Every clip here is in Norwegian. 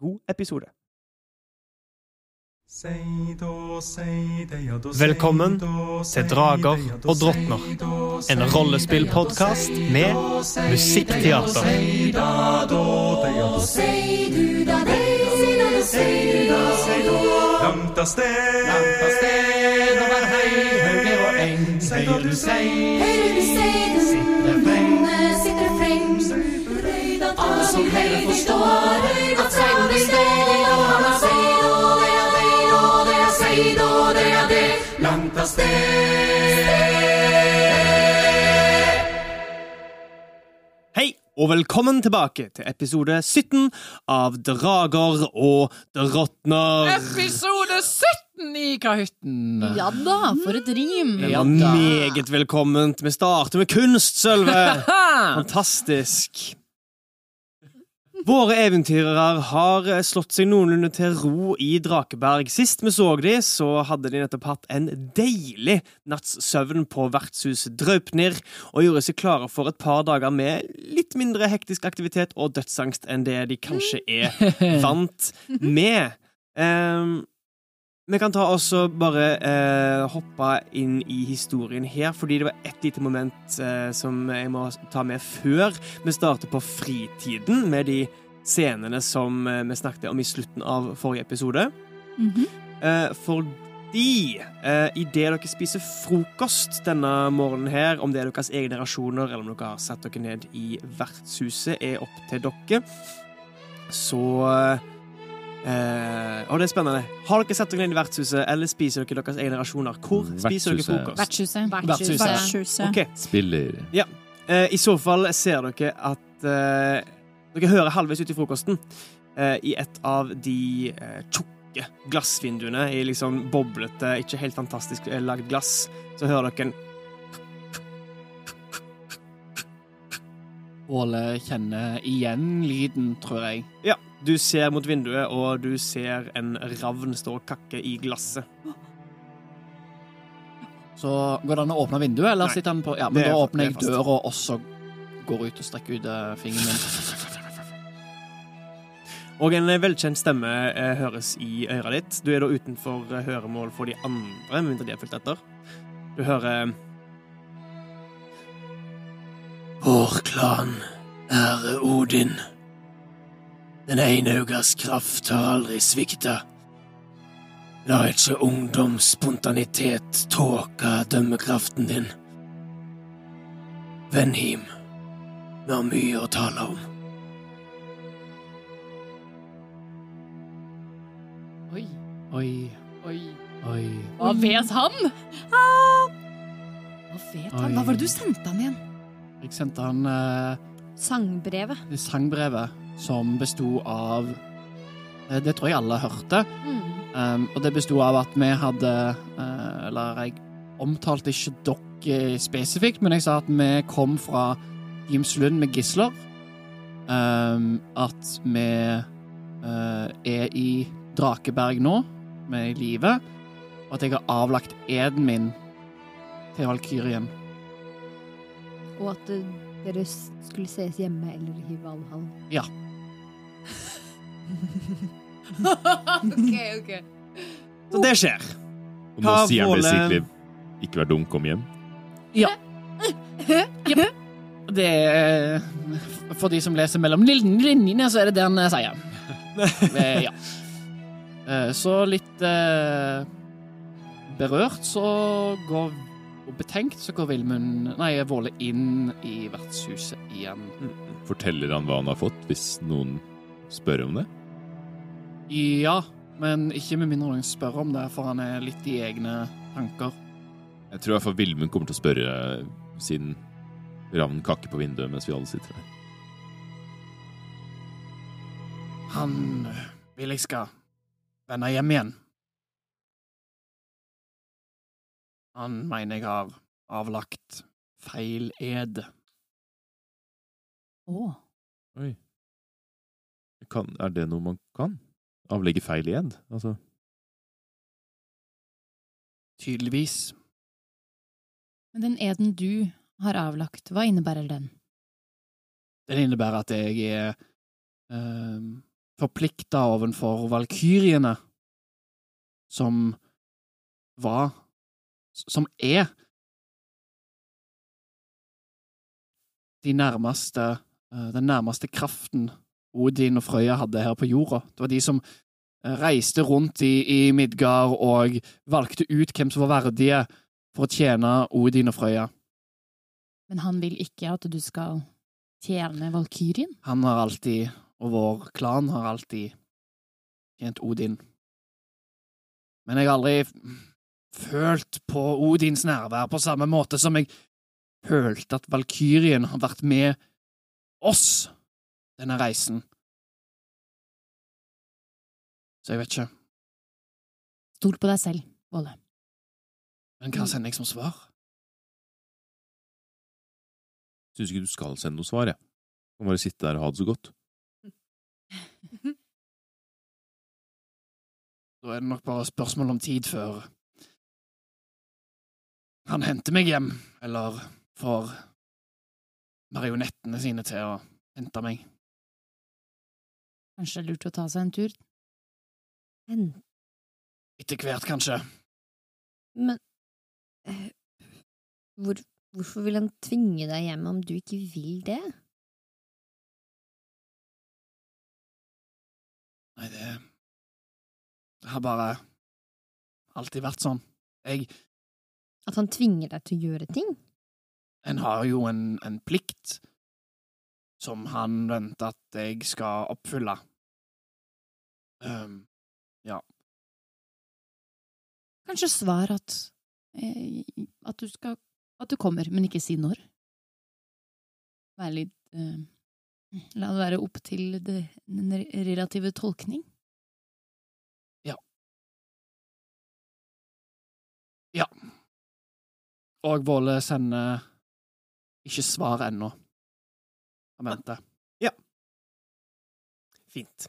god episode. Velkommen til Drager og drottner, en rollespillpodkast med musikkteater. Langt av sted, over hei, hauger og eng. Hører du sei, sitter freng, Alle som hører forstår at seid Langt av sted. Hei, og velkommen tilbake til episode 17 av Drager og drottner. Episode 17 i Kahytten. Ja da, for et rim. Ja meget velkomment. Vi starter med kunst, Sølve. Fantastisk. Våre eventyrere har eh, slått seg noenlunde til ro i Drakeberg. Sist vi så dem, så hadde de nettopp hatt en deilig natts søvn på vertshuset Draupnir, og gjorde seg klare for et par dager med litt mindre hektisk aktivitet og dødsangst enn det de kanskje er vant med. Ehm, vi kan ta også bare eh, hoppe inn i historien her, fordi det var ett lite moment eh, som jeg må ta med før vi starter på fritiden, med de scenene som eh, vi snakket om i slutten av forrige episode. Mhm. Eh, fordi eh, idet dere spiser frokost denne morgenen her, om det er deres egne rasjoner, eller om dere har satt dere ned i vertshuset, er opp til dere, så eh, Og det er spennende. Har dere sett dere inn i vertshuset, eller spiser dere deres egne rasjoner? Hvor spiser dere Vertshuset. frokost? Vertshuset. Vertshuset. Okay. Spiller Eh, I så fall ser dere at eh, Dere hører halvveis ut i frokosten eh, i et av de eh, tjukke glassvinduene i liksom boblete, ikke helt fantastisk eh, lagd glass. Så hører dere en Åle kjenner igjen lyden, tror jeg. Ja, du ser mot vinduet, og du ser en ravn stå og kakke i glasset. Så går det an å åpne vinduet, eller Nei. sitter han på Ja, men er- da åpner er jeg døra, og også går ut og strekker ut eh, fingeren min. Og en eh, velkjent stemme eh, høres i øret ditt. Du er da utenfor eh, høremål for de andre, med mindre de har fulgt etter. Du hører Vår klan ære Odin. Den enaugas kraft har aldri svikta. La ikke ungdoms spontanitet tåke dømmekraften din. Venhim, vi har mye å tale om. Oi, oi, oi, oi. Hva vet han? Ah. Hva vet han? Oi. Hva var det du sendte han igjen? Jeg sendte han eh, Sangbrevet. sangbrevet som besto av eh, Det tror jeg alle hørte. Mm. Um, og det besto av at vi hadde uh, Eller jeg omtalte ikke dere spesifikt, men jeg sa at vi kom fra Gimslund med gisler. Um, at vi uh, er i Drakeberg nå, vi er i live. Og at jeg har avlagt eden min til Valkyrien. Og at dere skulle ses hjemme eller i Valhall. Ja. Ok, ok. Så det skjer. Og nå Hva sier han Våle- basically ikke vær dum, kom hjem. Det er For de som leser mellom lin- linjene, så er det det han eh, sier. Eh, ja. Eh, Så litt eh, berørt, så går Og betenkt, så går Vilmund Nei, Våle inn i vertshuset igjen. Forteller han hva han har fått, hvis noen spør om det? Ja, men ikke med mindre noen spør om det, for han er litt i egne tanker. Jeg tror i hvert fall Vilmund kommer til å spørre, siden ravnen kakker på vinduet mens vi alle sitter her. Han vil jeg skal vende hjem igjen. Han mener jeg har avlagt feil ed. Å. Oi. Kan, er det noe man kan? Avlegge feil igjen? Altså, Tydeligvis. Men den eden du har avlagt, hva innebærer den? Den innebærer at jeg er eh, forplikta overfor valkyriene, som var Som er de nærmeste eh, Den nærmeste kraften Odin og Frøya hadde her på jorda. Det var de som eh, reiste rundt i, i Midgard og valgte ut hvem som var verdige for å tjene Odin og Frøya. Men han vil ikke at du skal tjene valkyrien? Han har alltid, og vår klan har alltid, tjent Odin. Men jeg har aldri følt på Odins nærvær på samme måte som jeg følte at Valkyrien har vært med oss denne reisen. Så jeg vet ikke. Stol på deg selv, Våle. Men hva sender jeg som svar? Syns ikke du skal sende noe svar, jeg. Du kan bare sitte der og ha det så godt. Da er det nok bare spørsmål om tid før han henter meg hjem, eller får marionettene sine til å hente meg. Kanskje det er lurt å ta seg en tur? Men, Etter hvert, kanskje. men eh, hvor, Hvorfor vil han tvinge deg hjem om du ikke vil det? Nei, det Det har bare alltid vært sånn. Jeg At han tvinger deg til å gjøre ting? En har jo en, en plikt som han venter at jeg skal oppfylle. Um, Kanskje svar at eh, at du skal At du kommer, men ikke si når. Være litt eh, La det være opp til det, den re- relative tolkning. og Våle sender ikke svar ennå. Han Ja. Fint.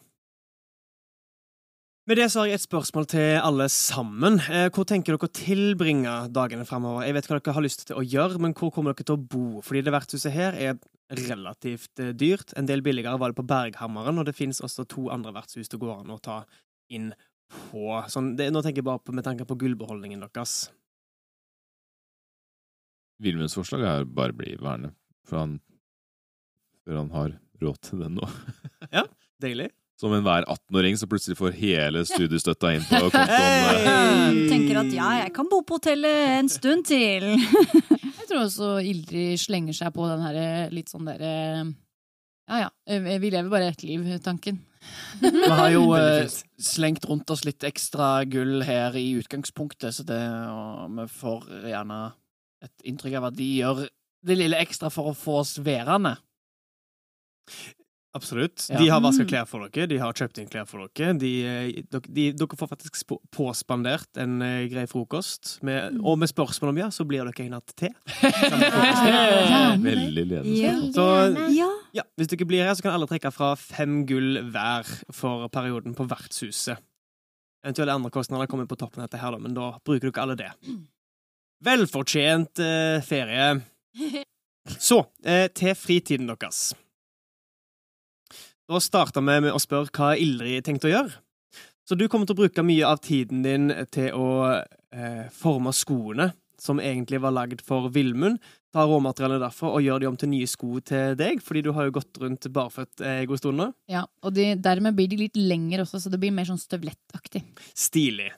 Med det så har jeg et spørsmål til alle sammen. Eh, Hvor tenker dere å tilbringe dagene fremover? Jeg vet hva dere har lyst til å gjøre, men hvor kommer dere til å bo? Fordi det vertshuset her er relativt eh, dyrt. En del billigere var det på Berghammeren, og det finnes også to andre vertshus det går an å ta inn på. Sånn, det, nå tenker jeg bare på, med tanke på gullbeholdningen deres. Vilmunds forslag er bare bli værende, for han, før han har råd til den nå. ja, Deilig. Som enhver 18-åring som plutselig får hele studiestøtta inn på kontoen. Hey! eh, Tenker at ja, jeg kan bo på hotellet en stund til. jeg tror også Ildrid slenger seg på den her litt sånn derre Ja ja, eh, vi lever bare ett liv-tanken. Vi har jo eh, slengt rundt oss litt ekstra gull her i utgangspunktet, så det, og vi får gjerne et inntrykk av at de gjør det lille ekstra for å få oss værende. Absolutt. Ja. De har vaska Mm. klær for dere, de har kjøpt inn klær for dere. De, de, dere, de, dere får faktisk sp- påspandert en uh, grei frokost, med, og med spørsmål om ja, så blir dere en natt til. Veldig ledende. Ja. Ja. ja, hvis dere blir her, så kan alle trekke fra fem gull hver for perioden på vertshuset. Eventuelle andre kostnader kommer på toppen av dette her, da, men da bruker dere alle det. Velfortjent uh, ferie. Så, uh, til fritiden deres. Da starter vi med å spørre hva Ildrid tenkte å gjøre. Så du kommer til å bruke mye av tiden din til å eh, forme skoene, som egentlig var lagd for Villmund. Ta råmaterialene derfra og gjør de om til nye sko til deg, fordi du har jo gått rundt barføtt eh, god stund nå. ja og de, dermed blir de litt lengre også, så det blir mer sånn støvlettaktig. Stilig.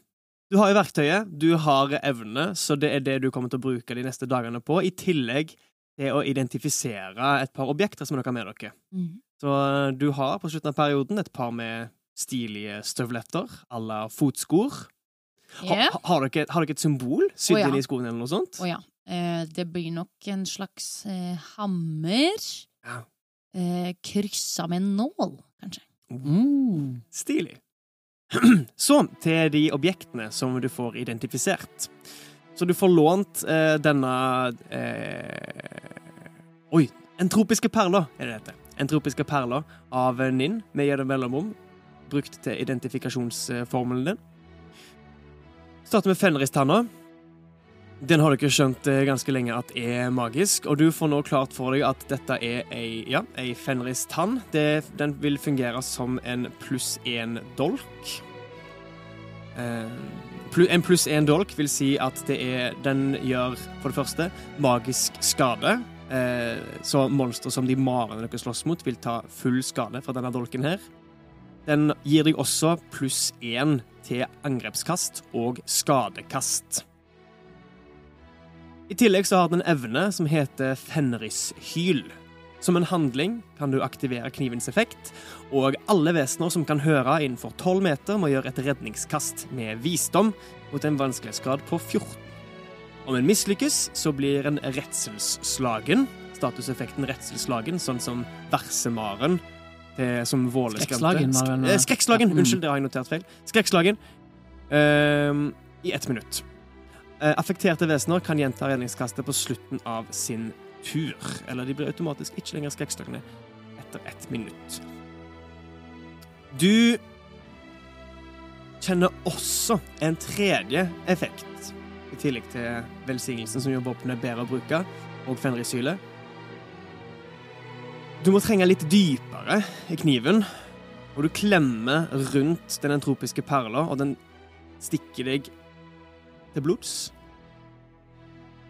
Du har jo verktøyet, du har evnene, så det er det du kommer til å bruke de neste dagene på, i tillegg til å identifisere et par objekter som dere har med dere. Mm. Så eh, du har på slutten av perioden et par med stilige støvletter, à la fotskor. Ha, yeah. har, dere, har dere et symbol sydd oh, ja. i skoene, eller noe sånt? Å ja. Eh, det blir nok en slags eh, hammer. Ja. Eh, kryssa med en nål, kanskje. Mm. Stilig. Så til de objektene som du får identifisert. Så du får lånt eh, denne eh, Oi! Entropiske perle, er det dette. Entropiske perler av Ninn med gjennom mellomrom, brukt til identifikasjonsformelen din. Starter med fenristanna. Den har ikke skjønt eh, ganske lenge at er magisk, og du får nå klart for deg at dette er ei, ja, ei fenristann. Den vil fungere som en pluss én dolk. Eh, en pluss én dolk vil si at det er Den gjør, for det første, magisk skade. Eh, så monstre som de marene dere slåss mot, vil ta full skade fra denne dolken her. Den gir deg også pluss én til angrepskast og skadekast. I tillegg så har den en evne som heter Fenrishyl. Som en handling kan du aktivere knivens effekt, og alle vesener som kan høre innenfor 12 meter, må gjøre et redningskast med visdom mot en vanskelighetsgrad på 14. Om en mislykkes, så blir en redselsslagen. Statuseffekten redselsslagen, sånn som versemaren som Våle Skrekkslagen, var vel? Eh, Skrekkslagen! Ja, mm. Unnskyld, det har jeg notert feil. Skrekkslagen uh, i ett minutt. Uh, affekterte vesener kan gjenta redningskastet på slutten av sin tur. Eller de blir automatisk ikke lenger skrekkslagne etter ett minutt. Du kjenner også en tredje effekt, i tillegg til velsignelsen som gjør våpenet bedre å bruke, og fenrisyle. Du må trenge litt dypere i kniven, og du klemmer rundt den entropiske perla, og den stikker deg til blods.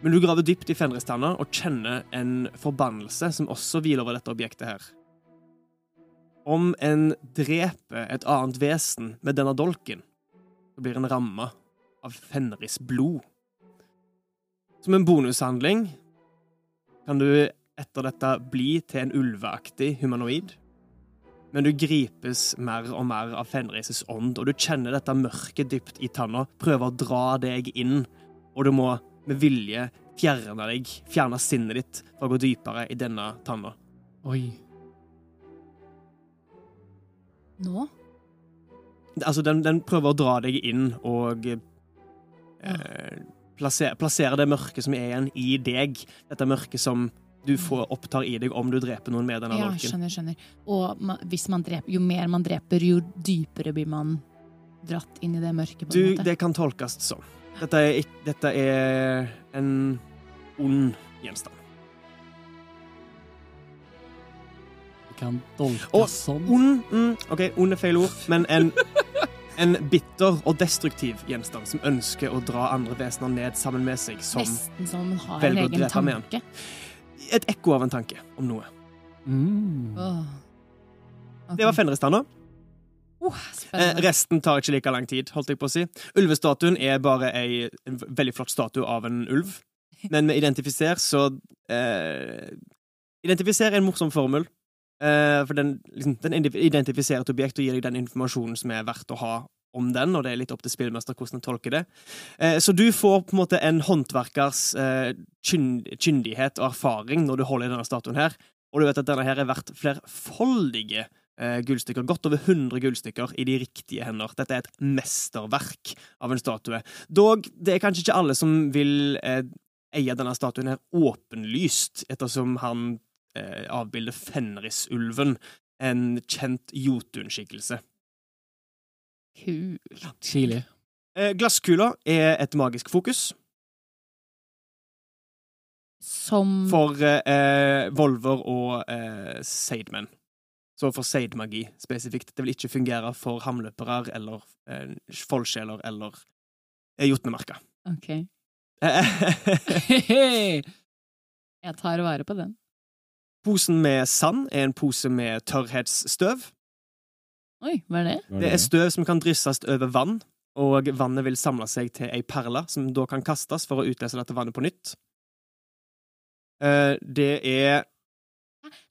Men du graver dypt i fenristanna og kjenner en forbannelse som også hviler over dette objektet her. Om en dreper et annet vesen med denne dolken, så blir en ramma av Fenris blod. Som en bonushandling kan du etter dette bli til en ulveaktig humanoid. Men du gripes mer og mer av Fenris' ånd, og du kjenner dette mørket dypt i tanna, prøver å dra deg inn, og du må med vilje fjerne deg, fjerne sinnet ditt, for å gå dypere i denne tanna. Oi. Nå? Altså, den, den prøver å dra deg inn og eh, plassere, plassere det mørket som er igjen, i deg. Dette mørket som du får, opptar i deg om du dreper noen med denne Ja, dolken. skjønner, skjønner. Og ma, hvis man dreper, jo mer man dreper, jo dypere blir man dratt inn i det mørket, på Du, en måte. det kan tolkes sånn. Dette er, dette er en ond gjenstand. Det kan tolkes Og sånn. Ond mm, OK, ond er feil ord, men en en bitter og destruktiv gjenstand som ønsker å dra andre vesener ned sammen med seg, som Nesten som har en velger å egen drepe med tanke. et ekko av en tanke om noe. Mm. Åh. Det var Fenristanna. Oh, Eh, resten tar ikke like lang tid, holdt jeg på å si. Ulvestatuen er bare ei, en veldig flott statue av en ulv. Men med identifiser, så eh, Identifiser er en morsom formel. Eh, for den, liksom, den identifiserer et objekt og gir deg den informasjonen som er verdt å ha om den, og det er litt opp til spillmester hvordan den tolker det. Eh, så du får på en måte en håndverkers eh, kyndighet og erfaring når du holder i denne statuen her, og du vet at denne her er verdt flerfoldige gullstykker. Godt over 100 gullstykker i de riktige hender. Dette er et mesterverk av en statue. Dog, det er kanskje ikke alle som vil eh, eie denne statuen her åpenlyst, ettersom han eh, avbilder Fenrisulven, en kjent Jotun-skikkelse. Kul. Stilig. Eh, glasskula er et magisk fokus Som for eh, Volver og eh, Seidmen. Så for Seid-magi spesifikt. Det vil ikke fungere for hamløpere eller eh, foldsjeler eller eh, jotnemerker. Ok. Eh, Jeg tar vare på den. Posen med sand er en pose med tørrhetsstøv. Oi, hva er det? Det er støv som kan drysses over vann, og vannet vil samle seg til ei perle, som da kan kastes for å utløse dette vannet på nytt. Eh, Det er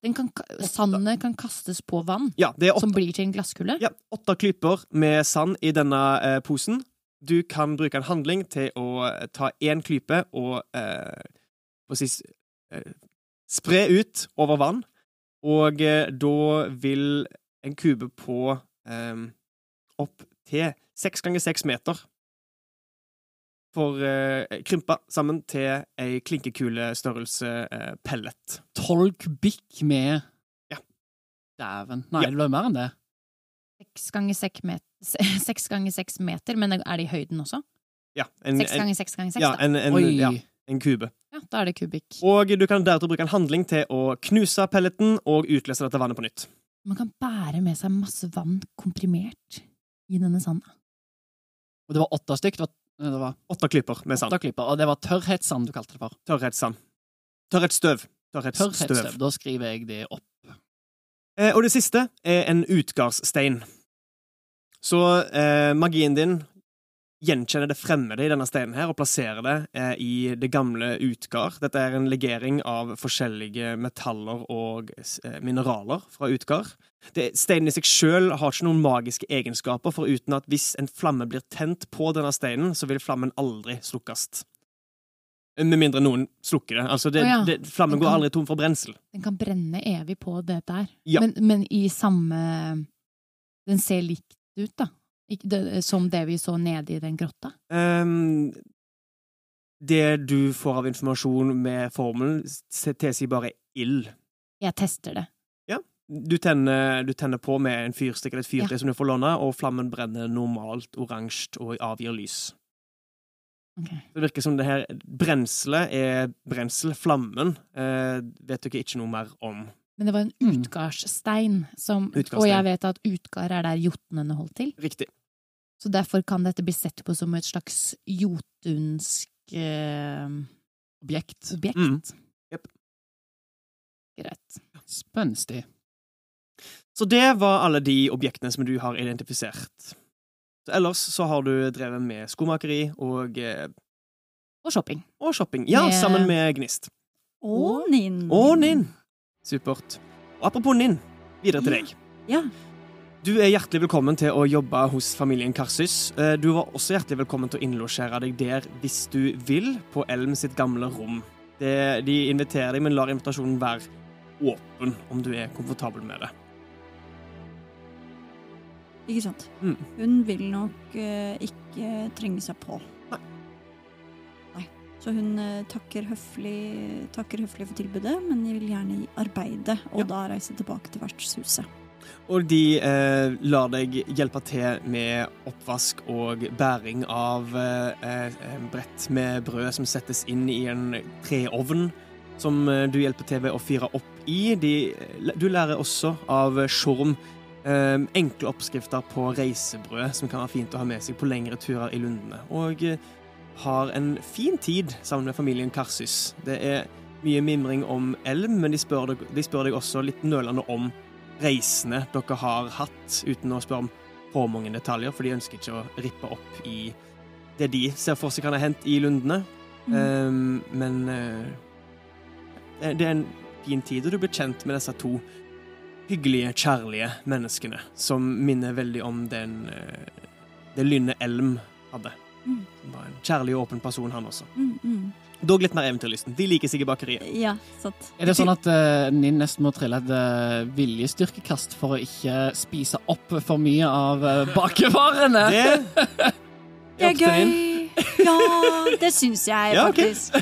Den kan, sandet kan kastes på vann, Ja, det er åtte, som blir til en glasskule? ja, åtte klyper med sand i denne eh, posen. Du kan bruke en handling til å ta én klype og eh, skal eh, spre ut over vann, og eh, da vil en kube på eh, opp til seks ganger seks meter. For eh, krympa sammen til ei klinkekulestørrelse eh, pellet. Tolv kubikk med Ja. Dæven. Nei, Ja. det ble mer enn det. Seks ganger seks met seks ganger seks meter, men er det i høyden også? Ja, en, Seks en, ganger seks ganger seks, ja, da. en, en, Oi. ja, en kube. Ja, da er det kubikk. Og du kan deretter bruke en handling til å knuse pelleten og utløse dette vannet på nytt. Man kan bære med seg masse vann komprimert i denne sanda. Og det var åtte stykk. Det var, det var Åtte klyper med sand. åtte klipper, og det var tørrhetssand du kalte det for. Tørrhetssand. Tørrhetsstøv. Tørrhetsstøv. Tørrhetsstøv. Da skriver jeg det opp. Eh, og det siste er en utgardsstein. Så eh, magien din gjenkjenner det fremmede i denne steinen her og plasserer det eh, i det gamle Utgard. Dette er en legering av forskjellige metaller og eh, mineraler fra Utgard. Steinen i seg sjøl har ikke noen magiske egenskaper, foruten at hvis en flamme blir tent på denne steinen, så vil flammen aldri slukkes. Med mindre noen slukker det. Altså, det, oh ja. det flammen kan, går aldri tom for brensel. Den kan brenne evig på det der. Ja. Men, men i samme Den ser likt ut, da. Som det vi så nede i den grotta. Um, det du får av informasjon med formelen, tilsier bare ild. Jeg tester det. Du tenner, du tenner på med en fyrstikk eller et fyrtre Ja. som du får låne, og flammen brenner normalt oransje og avgir lys. Okay. Det virker som det her brenselet er brensel. Flammen eh, vet dere ikke noe mer om. Men det var en Mm. utgardsstein, som, Utgardsstein. og jeg vet at utgard er der jotnene holdt til. Riktig. Så derfor kan dette bli sett på som et slags jotunsk eh, Objekt. objekt. Mm. Yep. Greit. Spenstig. Så det var alle de objektene som du har identifisert. Så ellers så har du drevet med skomakeri og, eh, Og shopping. og shopping. Ja, Med- sammen med Gnist. Og Ninn. Og Ninn. Supert. Og apropos Ninn, videre til deg. Ja. Du er hjertelig velkommen til å jobbe hos familien Karsys. Eh, Du var også hjertelig velkommen til å innlosjere deg der hvis du vil, på Elm sitt gamle rom. Det, de inviterer deg, men lar invitasjonen være åpen om du er komfortabel med det. Ikke sant. Mm. Hun vil nok eh, ikke trenge seg på. Nei. Nei. Så hun eh, takker, høflig, takker høflig for tilbudet, men vil gjerne arbeide, og Ja. da reise tilbake til vertshuset. Og de eh, lar deg hjelpe til med oppvask og bæring av eh, eh, brett med brød som settes inn i en treovn, som eh, du hjelper til ved å fyre opp i. De, du lærer også av Sjorm eh, enkle oppskrifter på reisebrød som kan være fint å ha med seg på lengre turer i lundene. Og eh, har en fin tid sammen med familien Karsis. Det er mye mimring om elm, men de spør deg, de spør deg også litt nølende om reisene dere har hatt, uten å spørre om for mange detaljer, for de ønsker ikke å rippe opp i det de ser for seg kan ha hendt i lundene. Mm. Um, men uh, det det er en fin tid, og du blir kjent med disse to hyggelige, kjærlige menneskene, som minner veldig om den uh, det lynnet Elm hadde. Mm. Som var en kjærlig og åpen person, han også. Mm, mm. Dog litt mer eventyrlysten. De liker seg i bakeriet. Ja, sant. Er det sånn at uh, Ninn nesten må trille et uh, viljestyrkekast for å ikke spise opp for mye av uh, bakevarene? Det Det er gøy! Ja, det syns jeg Ja, okay. faktisk.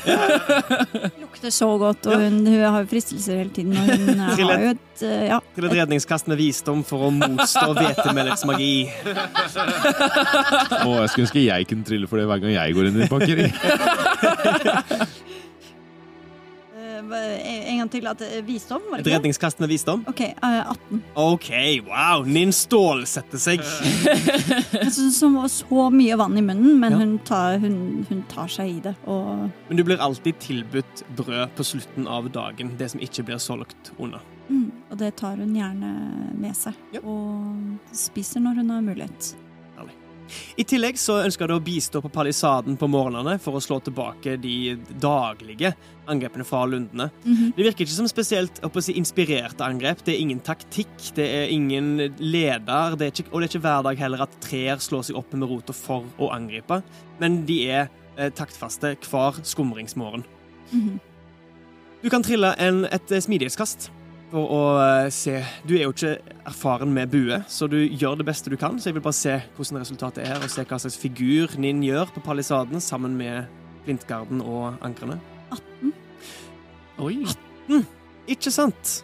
Lukter så godt, og hun, hun har jo fristelser hele tiden. Og hun til har jo et eh, Ja. til et redningskast med visdom for å motstå hvetemelkets magi. Å, jeg skulle ønske jeg kunne trille for det hver gang jeg går inn i et bakeri. Hva- En gang til. At, eh, visdom, var Et det ikke? det? redningskast med visdom. OK, eh, 18. OK, wow! Ninn stålsetter seg. Jeg synes hun var så mye vann i munnen, men Ja. hun, tar, hun, hun tar seg i det. Og Men du blir alltid tilbudt brød på slutten av dagen, det som ikke blir solgt unna. Mm, og det tar hun gjerne med seg. Ja. Og spiser når hun har mulighet. I tillegg så ønsker det å bistå på palisaden på morgenene for å slå tilbake de daglige angrepene fra lundene. Mhm. Det virker ikke som spesielt si, inspirerte angrep. Det er ingen taktikk, det er ingen leder, det er ikke, og det er ikke hver dag heller at trær slår seg opp med rota for å angripe, men de er eh, taktfaste hver skumringsmorgen. Mhm. Du kan trille en, et eh, smidighetskast for å eh, se Du er jo ikke erfaren med bue, så du gjør det beste du kan. Så jeg vil bare se hvordan resultatet er, og se hva slags figur Ninn gjør på palisaden sammen med blindgarden og ankrene. 18. Oi. 18! Ikke sant?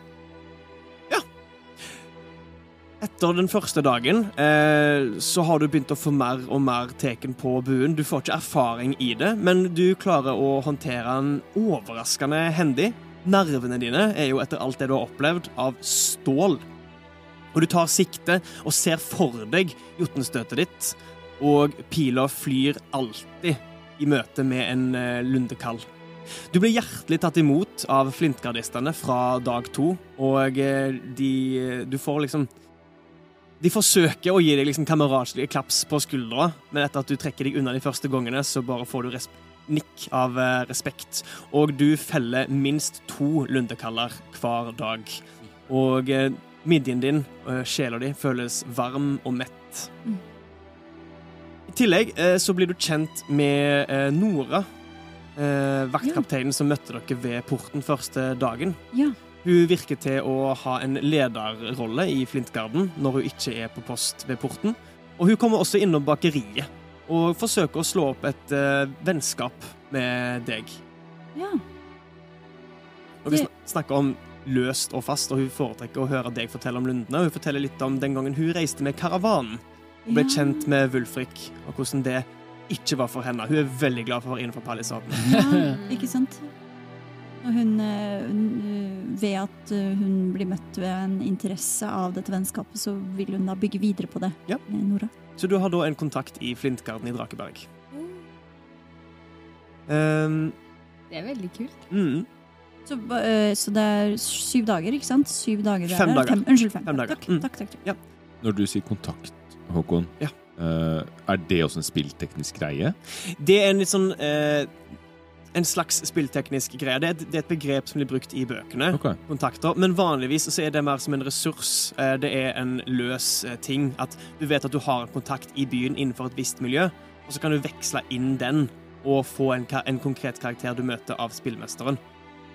Ja. Etter den første dagen eh, så har du begynt å få mer og mer teken på buen. Du får ikke erfaring i det, men du klarer å håndtere den overraskende hendig. Nervene dine er jo etter alt det du har opplevd, av stål. Og du tar sikte og ser for deg jotnestøtet ditt, og pila flyr alltid i møte med en eh, lundekall. Du blir hjertelig tatt imot av flintgardistene fra dag to, og eh, de Du får liksom De forsøker å gi deg liksom kameratslige klaps på skuldra, men etter at du trekker deg unna de første gangene, så bare får du res nikk av eh, respekt. Og du feller minst to lundekaller hver dag. Og eh, midjen din, eh, sjela di, føles varm og mett. Mm. I tillegg så blir du kjent med Nora, vaktkapteinen som møtte dere ved porten første dagen. Ja. Hun virker til å ha en lederrolle i Flintgarden når hun ikke er på post ved porten. Og hun kommer også innom bakeriet og forsøker å slå opp et uh, vennskap med deg. ja. Og vi sn- snakker om løst og fast, og hun foretrekker å høre deg fortelle om lundene. Og hun forteller litt om den gangen hun reiste med karavanen og ble Ja. kjent med Wulfrik, og hvordan det ikke var for henne. Hun er veldig glad for å være innenfor palisaden. Ja, ikke sant? Og hun, eh, hun, Ved at eh, hun blir møtt ved en interesse av dette vennskapet, så vil hun da bygge videre på det. Ja. Nora. Så du har da en kontakt i Flintgarden i Drakeberg. Um, Det er veldig kult. mm, Så, uh, så det er syv dager, ikke sant? Syv dager det Fem er- dager. Fem, unnskyld, fem. Fem dager. Takk, Mm. takk, takk, takk. Når du sier kontakt, Håkon, Ja. uh, er det også en spillteknisk greie? det er en litt sånn eh, En slags spillteknisk greie. Det er, et, det er et begrep som blir brukt i bøkene. Okay. kontakter, men vanligvis så er det mer som en ressurs. Eh, Det er en løs eh, ting. At du vet at du har en kontakt i byen innenfor et visst miljø, og så kan du veksle inn den og få en, en konkret karakter du møter av spillmesteren.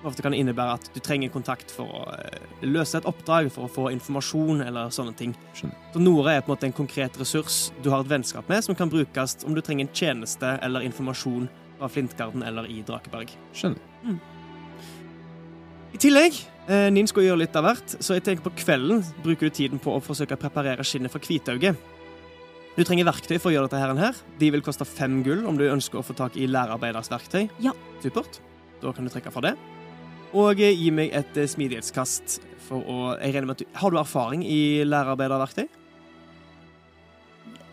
Ofte kan det innebære at du trenger kontakt for å eh, løse et oppdrag, for å få informasjon eller sånne ting. Skjønner. Så Nora er på en måte en konkret ressurs du har et vennskap med, som kan brukes om du trenger en tjeneste eller informasjon fra Flintgarden eller i Drakeberg. Skjønner. I tillegg, eh, Nin skal gjøre litt av hvert, så jeg tenker på kvelden bruker du tiden på å forsøke å preparere skinnet for hvitauget. Du trenger verktøy for å gjøre dette her. her. De vil koste fem gull om du ønsker å få tak i lærerarbeiders verktøy. Ja. Supert. Da kan du trekke fra det. Og eh, gi meg et eh, smidighetskast for å Jeg regner med at du Har du erfaring i lærerarbeiderverktøy?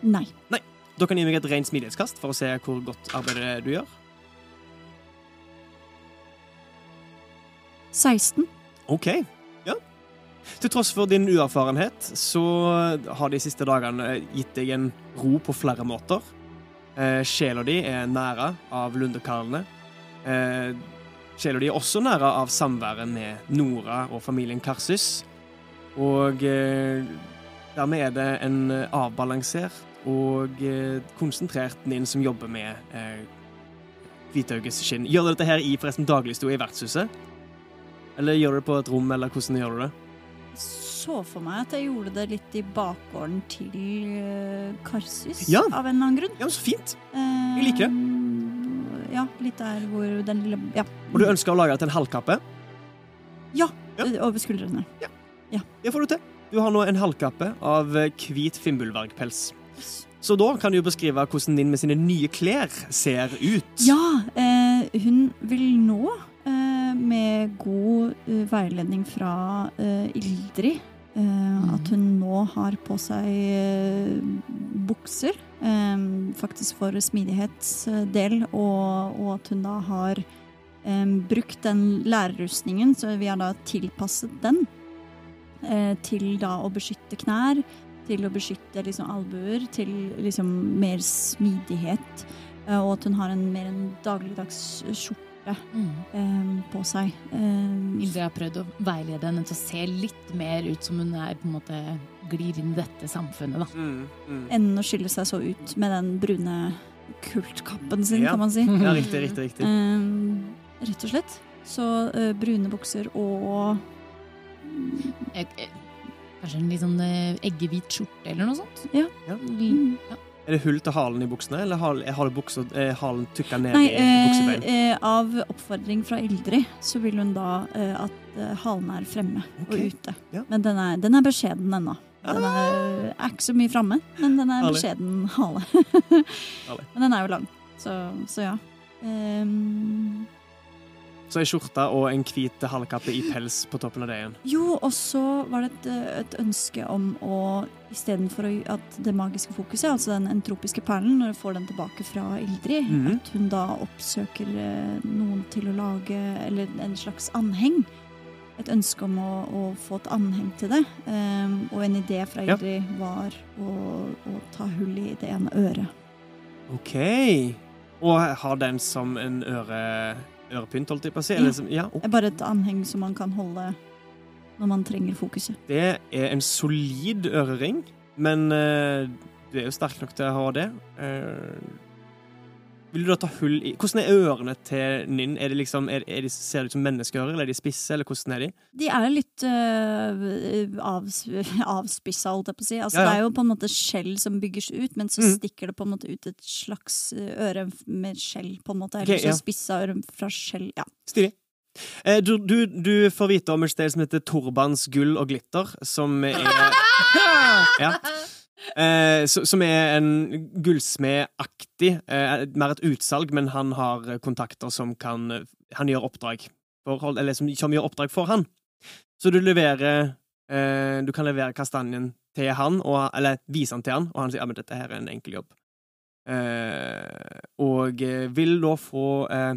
Nei. Nei. Da kan du gi meg et rent smidighetskast for å se hvor godt arbeidet du gjør. 16. OK. Ja. Til tross for din uerfarenhet så har de siste dagene gitt deg en ro på flere måter. Eh, sjela di er næra av lundekarlene. Eh, sjela di er også næra av samværet med Nora og familien Karsus. Og eh, dermed er det en avbalansert og eh, konsentrert nin som jobber med eh, Hvithauges skinn. Gjør du dette her i forresten dagligstua i vertshuset? Eller gjør du det på et rom, eller hvordan gjør du det? Så for meg at jeg gjorde det litt i bakgården til uh, Karsus, Ja. av en eller annen grunn. Ja, Så fint. Eh, Jeg liker det. Ja, litt der hvor den lille Ja. Og du ønsker å lage til en halvkappe? Ja. ja. Over skuldrene. Ja, Det får du til. Du har nå en halvkappe av eh, hvit finnbullvergpels. Så da kan du jo beskrive hvordan din med sine nye klær ser ut. Ja, eh, hun vil nå, eh, med god eh, veiledning fra eh, Ildrid, eh, at hun nå har på seg eh, bukser, faktisk for smidighetsdel, og, og at hun da har brukt den lærerrustningen, så vi har da tilpasset den eh, til da å beskytte knær, til å beskytte liksom albuer, til liksom mer smidighet. Eh, Og at hun har en mer en dagligdags skjorte Mm. um, på seg. Um, Ildrid har prøvd å veilede henne til å se litt mer ut som hun er på en måte glir inn i dette samfunnet, da. Mm, mm. Enn å skille seg så ut med den brune kultkappen sin, Ja. kan man si. Ja, riktig, riktig, riktig. Um, rett og slett. Så uh, brune bukser og jeg, eh, Kanskje en litt sånn eh, eggehvit skjorte eller noe sånt? Ja. Ja. Mm. ja. Er det hull til halen i buksene, eller har, det buksa, er halen tykka ned Nei, i eh, buksebein? eh, av oppfordring fra Ildrid så vil hun da eh, at eh, halen er fremme Ok. og ute. Ja. Men den er, den er beskjeden ennå. Den er, er ikke så mye framme, men den er Herlig. beskjeden hale. Men den er jo lang, så, så ja. Ehm, Så ei skjorte og en hvit halvkappe i pels på toppen av det igjen. jo, og så var det et, eh, et ønske om å istedenfor at det magiske fokuset, altså den entropiske perlen, når du får den tilbake fra Ildrid, Mhm. at hun da oppsøker eh, noen til å lage Eller en slags anheng. Et ønske om å, å få et anheng til det. Um, og en idé fra Ja. Var å, å ta hull i det ene øret. OK. Og har den som en øre, ørepynt, holdt jeg på å si? Ja. Eller ja. Det er bare et anheng som man kan holde når man trenger fokuset. Det er en solid ørering, men eh, du er jo sterk nok til å ha det. Eh, vil du da ta hull i Hvordan er ørene til Nynn? Er de liksom, er, er de, ser de ut som menneskeører, eller er de spisse, eller hvordan er de? De er litt øh, avs avspissa, holdt jeg på å si. Altså, Ja, ja. Det er jo på en måte skjell som bygges ut, men så Mm. stikker det på en måte ut et slags eh, øre med skjell, på en måte. Eller så ja. spissa øre fra skjell. Ja. Stilig. Eh, du, du, du får vite om et sted som heter Torbans gull og glitter, som er ja. Eh, Som er en gullsmedaktig eh, Mer et utsalg, men han har kontakter som kan Han gjør oppdrag for, Eller som, som gjør oppdrag for han. Så du leverer eh, Du kan levere kastanjen til han, og, eller vise den til han, og han sier ja, men dette her er en enkel jobb. Eh, og eh, vil da få eh,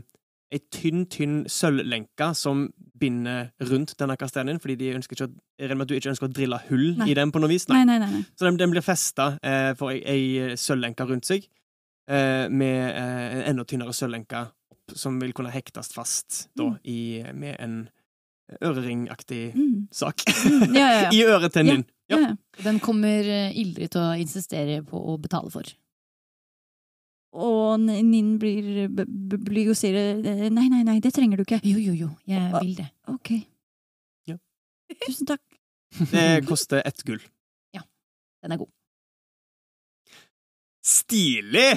ei tynn, tynn sølvlenke som binder rundt denne kastanjen, fordi de ønsker ikke å, at du ikke ønsker å drille hull Nei. i den på noe vis. Nei, nei. Så den, den blir festa eh, for ei, ei sølvlenke rundt seg, eh, med eh, en enda tynnere sølvlenke opp, som vil kunne hektes fast da, Mm. i, med en øreringaktig Mm. sak Mm, Ja, ja, ja. i øretennen din. Den kommer eh, Ildrid til å insistere på å betale for. Og Ninn blir, blir jo sier eh, nei, nei, nei, det trenger du ikke. Jo, jo, jo, jeg vil det. Ok. Ja. Tusen takk. Det koster ett gull. Ja. Den er god. Stilig!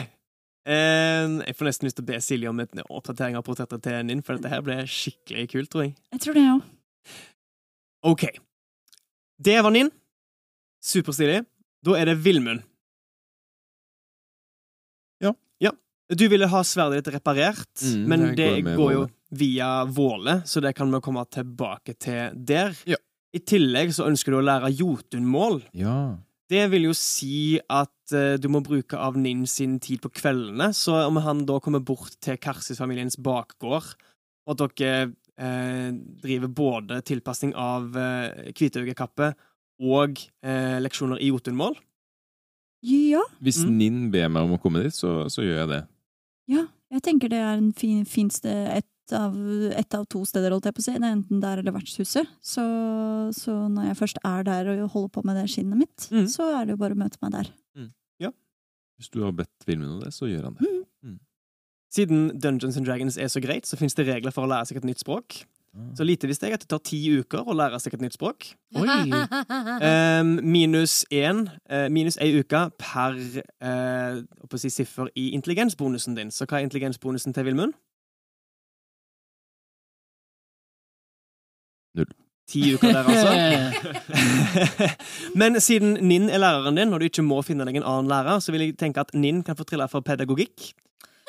Eh, jeg får nesten lyst til å be Silje om en oppdatering av portrettet til Ninn, for dette her ble skikkelig kult, tror jeg. Jeg tror det, jeg òg. OK. Det var Ninn. Superstilig. Da er det Vilmund. Du ville ha sverdet ditt reparert, Mm, men det går går jo via Våle, så det kan vi komme tilbake til der. Ja. I tillegg så ønsker du å lære jotunmål. Ja. Det vil jo si at uh, du må bruke av Ninn sin tid på kveldene, så om han da kommer bort til Karsis-familiens bakgård, og at dere uh, driver både tilpasning av uh, hvitøyekappe og uh, leksjoner i jotunmål Ja, Hvis Mm. Ninn ber meg om å komme dit, så, så gjør jeg det. Ja. Jeg tenker det er en fin, fin sted, et av, et av to steder, holdt jeg på å si. Det er enten der eller vertshuset. Så, så når jeg først er der og holder på med det skinnet mitt, Mm. så er det jo bare å møte meg der. Hvis du har bedt Vilmund om det, så gjør han det. Siden Dungeons and Dragons er så greit, så finnes det regler for å lære seg et nytt språk. Ah. Så lite visste jeg at det tar ti uker å lære seg et nytt språk. Oi! Um, minus én, eh, minus ei uke per uh, si, siffer i intelligensbonusen din. Så hva er intelligensbonusen til Vilmund? Null. Ti uker der, altså. Men siden Ninn er læreren din, og du ikke må finne deg en annen lærer, så vil jeg tenke at Ninn kan få trille for pedagogikk.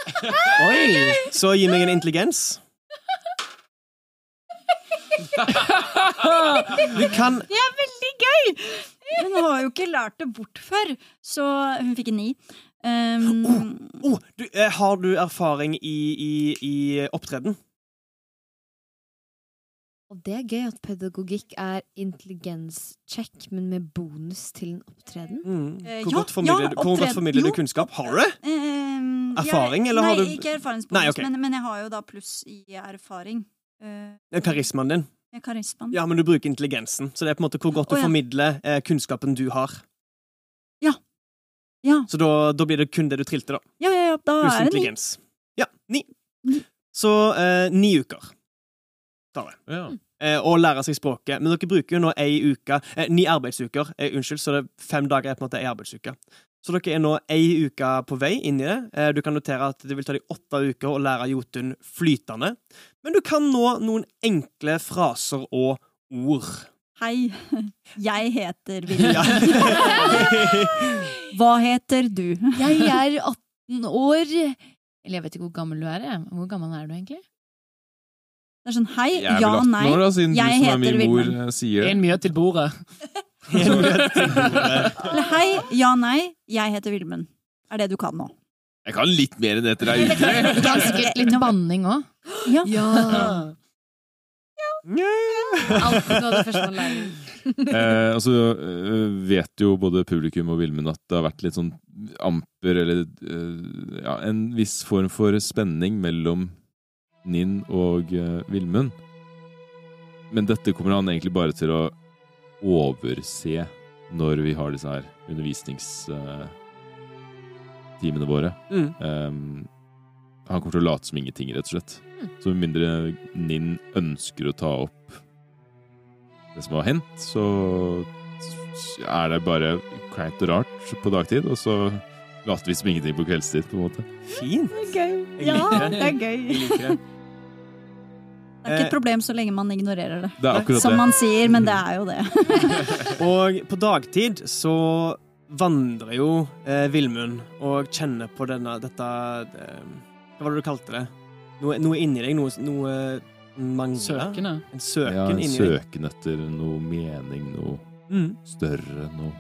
Oi! Så gi meg en intelligens. Du kan Det er veldig gøy! Hun har jo ikke lært det bort før, så hun fikk en ni. Um, oh, du, eh, Har du erfaring i, i, i opptreden? Og det er gøy at pedagogikk er intelligenscheck, men med bonus til en opptreden. Mm. Eh, Hvor ja, godt formidler, ja, du- hvor godt formidler du kunnskap? Har du det? Um, Erfaring, jeg, eller har nei, ikke erfaringsbonus, Nei, ok. men, men jeg har jo da pluss i erfaring. Uh, Karismaen din. Ja, karismaen. Ja, men du bruker intelligensen. Så det er på en måte hvor godt du oh, ja. formidler eh, kunnskapen du har. Ja. Ja. Så da, da blir det kun det du trilte, da. Ja, ja, ja, da Plus er det ni. Ja, ni. Ni. Så eh, ni uker tar det. Ja. Eh, og lære seg språket. Men dere bruker jo nå ei uke, eh, ni arbeidsuker. Eh, unnskyld, så det er fem dager er på en måte ei arbeidsuke. Så dere er nå ei uke på vei inn i det. Eh, du kan notere at det vil ta deg åtte uker å lære Jotun flytende. Men du kan nå noen enkle fraser og ord. Hei, jeg heter Vilja. Hva heter du? Jeg er 18 år. Eller jeg vet ikke hvor gammel du er. Jeg. Hvor gammel er du egentlig? Det er sånn hei, Jeg ja, vel 18 nei. år, da, siden Jeg du som er heter min mor Vilmen. eh, sier det. En mye til bordet. Eller hei, ja, nei. Jeg heter Vilmund. Er det du kan nå? Jeg kan litt mer enn etter ei uke. Du kan sikkert litt banning òg. Ja. Alt noe av det første man lærer. Eh, altså, eh, vet jo både publikum og Vilmund at det har vært litt sånn amper, eller eh, ja, en viss form for spenning mellom Ninn og eh, Vilmund. Men dette kommer han egentlig bare til å overse når vi har disse her undervisningstimene våre. Mm. Um, han kommer til å late som ingenting, rett og slett. Så med mindre Ninn ønsker å ta opp det som har hendt, så er det bare kleint og rart på dagtid, og så later vi som ingenting på kveldstid, på en måte. Fint. Det er gøy. Ja, det. er gøy. Det. Det er ikke et problem så lenge man ignorerer det. Det er Som det. man sier, men det er jo det. Og på dagtid så vandrer jo eh, Vilmund og kjenner på denne, dette eh, Hva var det du kalte det? Noe, noe inni deg? Noe, noe mangler? Søkende. En søken Ja, en inni deg? etter noe mening, noe Mm. større, noe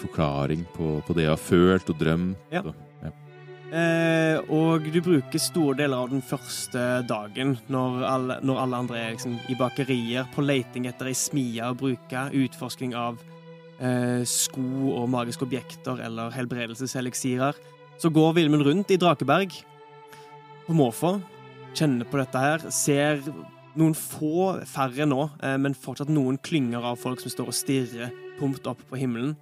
forklaring på, på det jeg har følt og drømt. Ja. Og, Eh, og du bruker store deler av den første dagen, når alle, når alle andre er liksom, i bakerier, på leiting etter ei smie å bruke, utforsking av eh, sko og magiske objekter eller helbredelseseliksirer. Så går Vilmund rundt i Drakeberg på måfå, kjenner på dette her, ser noen få, færre nå, eh, men fortsatt noen klynger av folk som står og stirrer tomt opp på himmelen.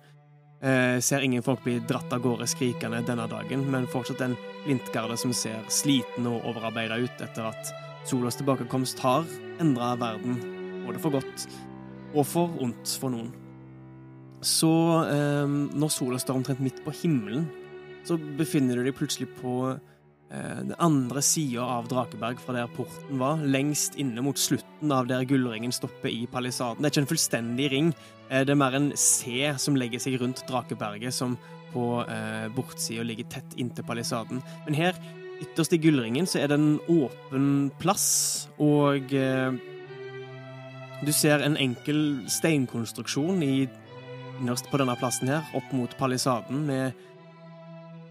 Eh, ser ingen folk bli dratt av gårde skrikende denne dagen, men fortsatt en blindgarde som ser sliten og overarbeida ut etter at solas tilbakekomst har endra verden, både for godt og for ondt for noen. Så eh, når sola står omtrent midt på himmelen, så befinner du deg plutselig på den andre sida av Drakeberg fra der porten var, lengst inne mot slutten av der gullringen stopper i palisaden. Det er ikke en fullstendig ring, eh, det er mer en C som legger seg rundt Drakeberget, som på eh, bortsida ligger tett inntil palisaden. Men her, ytterst i gullringen, så er det en åpen plass, og eh, du ser en enkel steinkonstruksjon i, innerst på denne plassen her, opp mot palisaden, med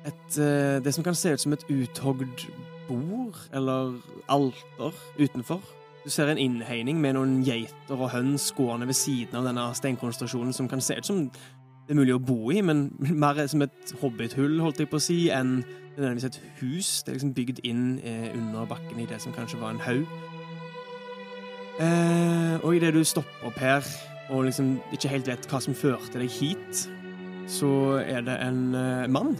et, eh, det som kan se ut som et uthogd bord, eller alter, utenfor. Du ser en innhegning med noen geiter og høns gående ved siden av denne steinkonstruksjonen, som kan se ut som det er mulig å bo i, men mer som et hobbithull, holdt jeg på å si, enn nødvendigvis et hus. Det er liksom bygd inn eh, under bakken i det som kanskje var en haug. Eh, og idet du stopper opp her, og liksom ikke helt vet hva som førte deg hit, så er det en eh, mann.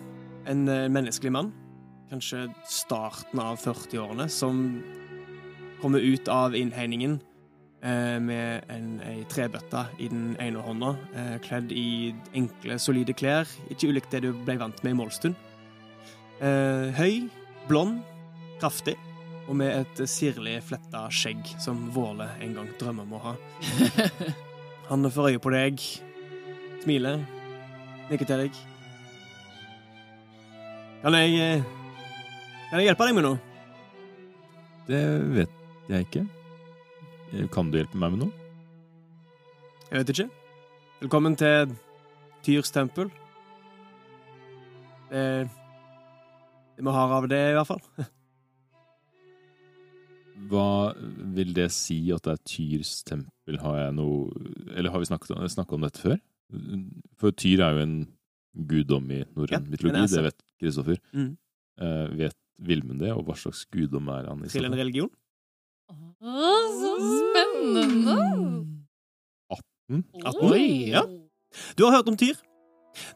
En eh, menneskelig mann. Kanskje starten av 40-årene, som kommer ut av innhegningen eh, med en, ei trebøtte i den ene hånda, eh, kledd i enkle, solide klær, ikke ulikt det du ble vant med i Målstund. Høy, blond, kraftig, og med et sirlig fletta skjegg som Våle en gang drømmer om å ha. Han får øye på deg, smiler, nikker til deg. Kan jeg eh, Kan jeg hjelpe deg med noe? Det vet jeg ikke. Eh, Kan du hjelpe meg med noe? Jeg vet ikke. Velkommen til Tyrs tempel. Det, det vi har av det, i hvert fall. Hva vil det si at det er Tyrs tempel? Har jeg noe Eller har vi snakket om, snakket om dette før? For Tyr er jo en guddom i norrøn ja, mytologi, det vet Kristoffer. Mm. Uh, vet Vilmund det, og hva slags guddom er han i Til en religion. Å, så spennende! Oi, ja. Du har hørt om Tyr.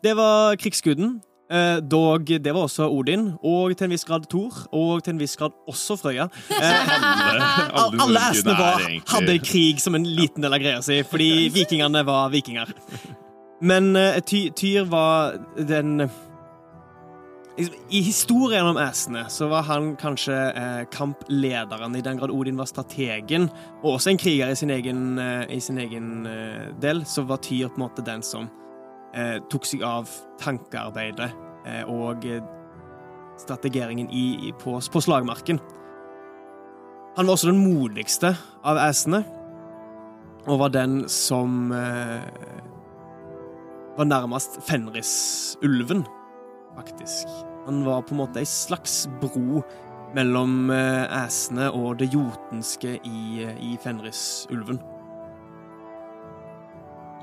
Det var krigsguden. Eh, dog, det var også Odin, og til en viss grad Thor, og til en viss grad også Frøya. Eh, alle alle æsene var, egentlig- hadde krig som en liten del av greia si, fordi vikingene var vikinger. Men eh, ty, Tyr var den I historien om æsene så var han kanskje eh, kamplederen, i den grad Odin var strategen, og også en kriger i sin egen, eh, i sin egen eh, del, så var Tyr på en måte den som eh, tok seg av tankearbeidet eh, og eh, strategeringen i, i, på, på slagmarken. Han var også den modigste av æsene, og var den som var nærmest Fenris-ulven, faktisk. Han var på en måte ei slags bro mellom eh, æsene og det jotenske i, eh, i Fenris-ulven.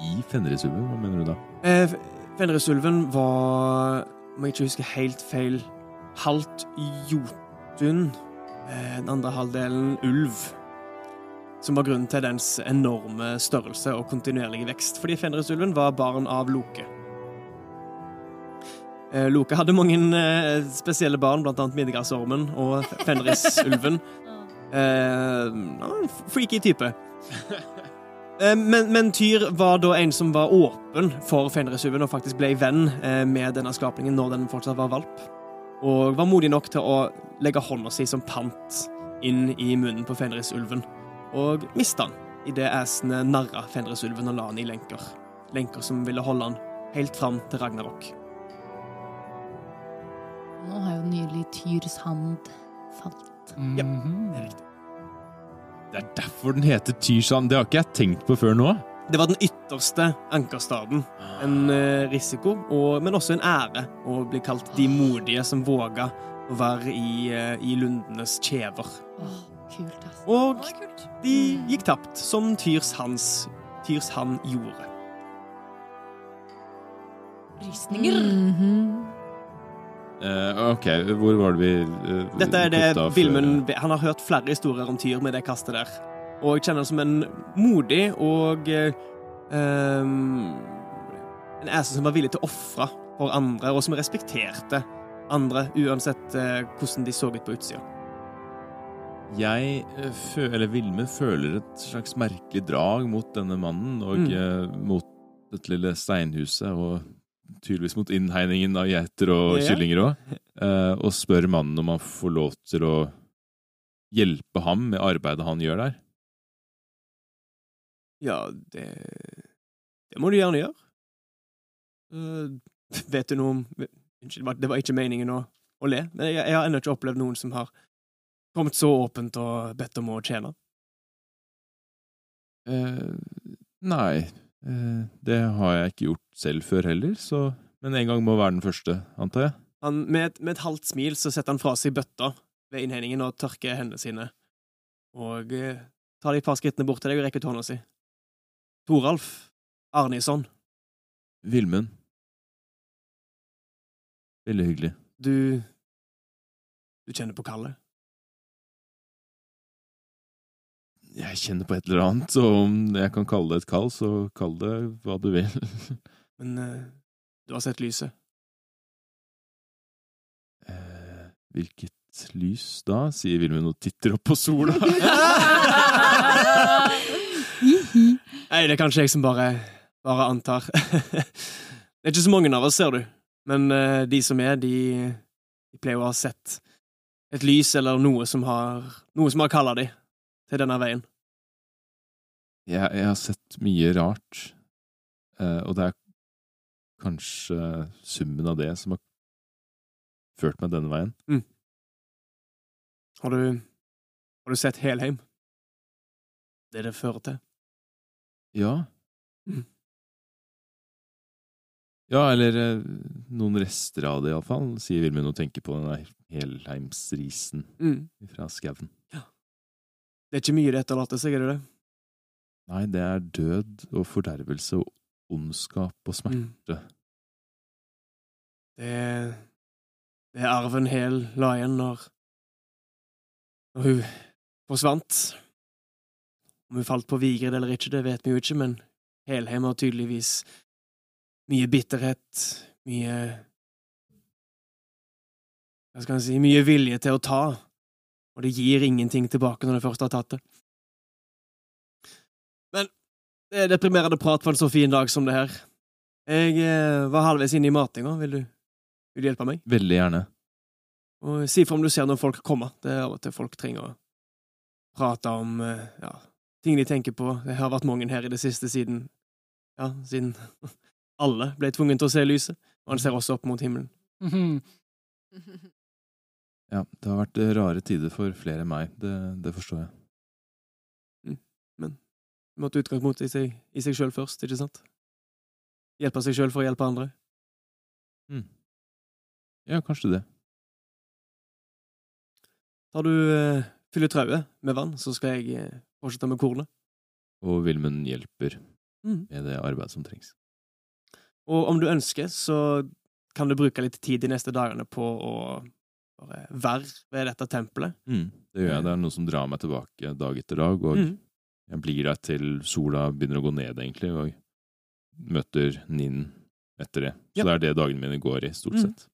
I Fenrisulven, hva mener du da? Eh, Fenrisulven var, om jeg ikke husker helt feil, halvt jotun. Eh, den andre halvdelen ulv. Som var grunnen til dens enorme størrelse og kontinuerlige vekst. Fordi Fenrisulven var barn av Loke. Eh, Loke hadde mange eh, spesielle barn, blant annet Midgardsormen og Fenrisulven. Eh, en freaky type. Eh, Men, men Tyr var da en som var åpen for Fenrisulven og faktisk ble venn eh, med denne skapningen når den fortsatt var valp. Og var modig nok til å legge hånda si som pant inn i munnen på Fenrisulven. Og miste han idet æsene narra Fenrisulven og la han i lenker. Lenker som ville holde han helt fram til Ragnarok. Nå har jo nylig Tyrs hand falt. Ja. Mhm. Det er riktig. Det er derfor den heter Tyrshand Det har ikke jeg tenkt på før nå. Det var den ytterste ankerstaden. En eh, risiko, og, men også en ære å bli kalt de modige som våga å være i, eh, i lundenes kjever. Åh, kult, ass. Og de gikk tapt, som Tyrs hans Tyrs han gjorde. Rysninger. Mhm. Eh, ok, hvor var det vi uh, Dette er det? Vilmund Han har hørt flere historier om Tyr med det kastet der. Og jeg kjenner det som en modig og ehm, En æse som var villig til å ofre for andre, og som respekterte andre, uansett uh, hvordan de så ut på utsida. Jeg, føler, eller Vilme, føler et slags merkelig drag mot denne mannen, og Mm. mot dette lille steinhuset, og tydeligvis mot innhegningen av geiter og Ja. kyllinger òg, eh, og spør mannen om han får lov til å hjelpe ham med arbeidet han gjør der. Ja, det Det må du gjerne gjøre. Uh, vet du noe om Unnskyld, det var- ikke meningen å, å le, men jeg, jeg har ennå ikke opplevd noen som har kommet så åpent og bedt om å tjene. Eh, nei, det har jeg ikke gjort selv før heller, så Men en gang må være den første, antar jeg. Han, med, et, med et halvt smil så setter han fra seg bøtta ved innhegningen og tørker hendene sine. Og eh, tar de et par skrittene bort til deg og rekker ut hånda si. Toralf Arnison. Vilmund. Veldig hyggelig. du Du kjenner på kallet? Jeg kjenner på et eller annet, og om jeg kan kalle det et kall, så kall det hva du vil. Men uh, du har sett lyset? Uh, hvilket lys da? sier Vilmund og titter opp på sola. Nei, det er kanskje jeg som bare, bare antar. det er ikke så mange av oss, ser du. Men uh, de som er, de, de pleier å ha sett et lys eller noe som har Noe som har kalla de til denne veien. Jeg, jeg har sett mye rart, eh, og det er kanskje summen av det som har ført meg denne veien. Har du Har du sett Helheim? Det det fører til? Ja. Mm. Ja, eller eh, noen rester av det, iallfall, sier Vilmund og tenker på den der helheimsrisen Mm. fra skauen. Det er ikke mye det etterlater seg, er det det? Nei, det er død og fordervelse og ondskap og smerte. Mm. Det, det er arven Hel la igjen når, når hun forsvant. Om hun falt på Vigrid eller ikke, det vet vi jo ikke, men Helheim har tydeligvis mye bitterhet, mye hva skal jeg si, mye vilje til å ta, og det gir ingenting tilbake når du først har tatt det. Men det er deprimerende prat på en så fin dag som det her. Jeg eh, var halvveis inne i matinga. Vil du, vil du hjelpe meg? Veldig gjerne. Og si fra om du ser når folk kommer. Det er av og til folk trenger å prate om eh, ja, ting de tenker på. Det har vært mange her i det siste siden Ja, siden alle ble tvunget til å se lyset. Og han ser også opp mot himmelen. Ja, det har vært eh, rare tider for flere enn meg. Det, det forstår jeg. Du måtte utgangspunkt i seg, i seg sjøl først, ikke sant? Hjelpe seg sjøl for å hjelpe andre. Ja, kanskje det. Tar du uh, fyller trauet med vann, så skal jeg uh, fortsette med kornet. Og Vilmund hjelper Mm. med det arbeidet som trengs. Og om du ønsker, så kan du bruke litt tid de neste dagene på å bare være ved dette tempelet. Mm, det gjør jeg. Det er noe som drar meg tilbake dag etter dag, og Mm. jeg blir der til sola begynner å gå ned, egentlig, og møter Ninn etter det. Så Ja. det er det dagene mine går i, stort Mm. sett.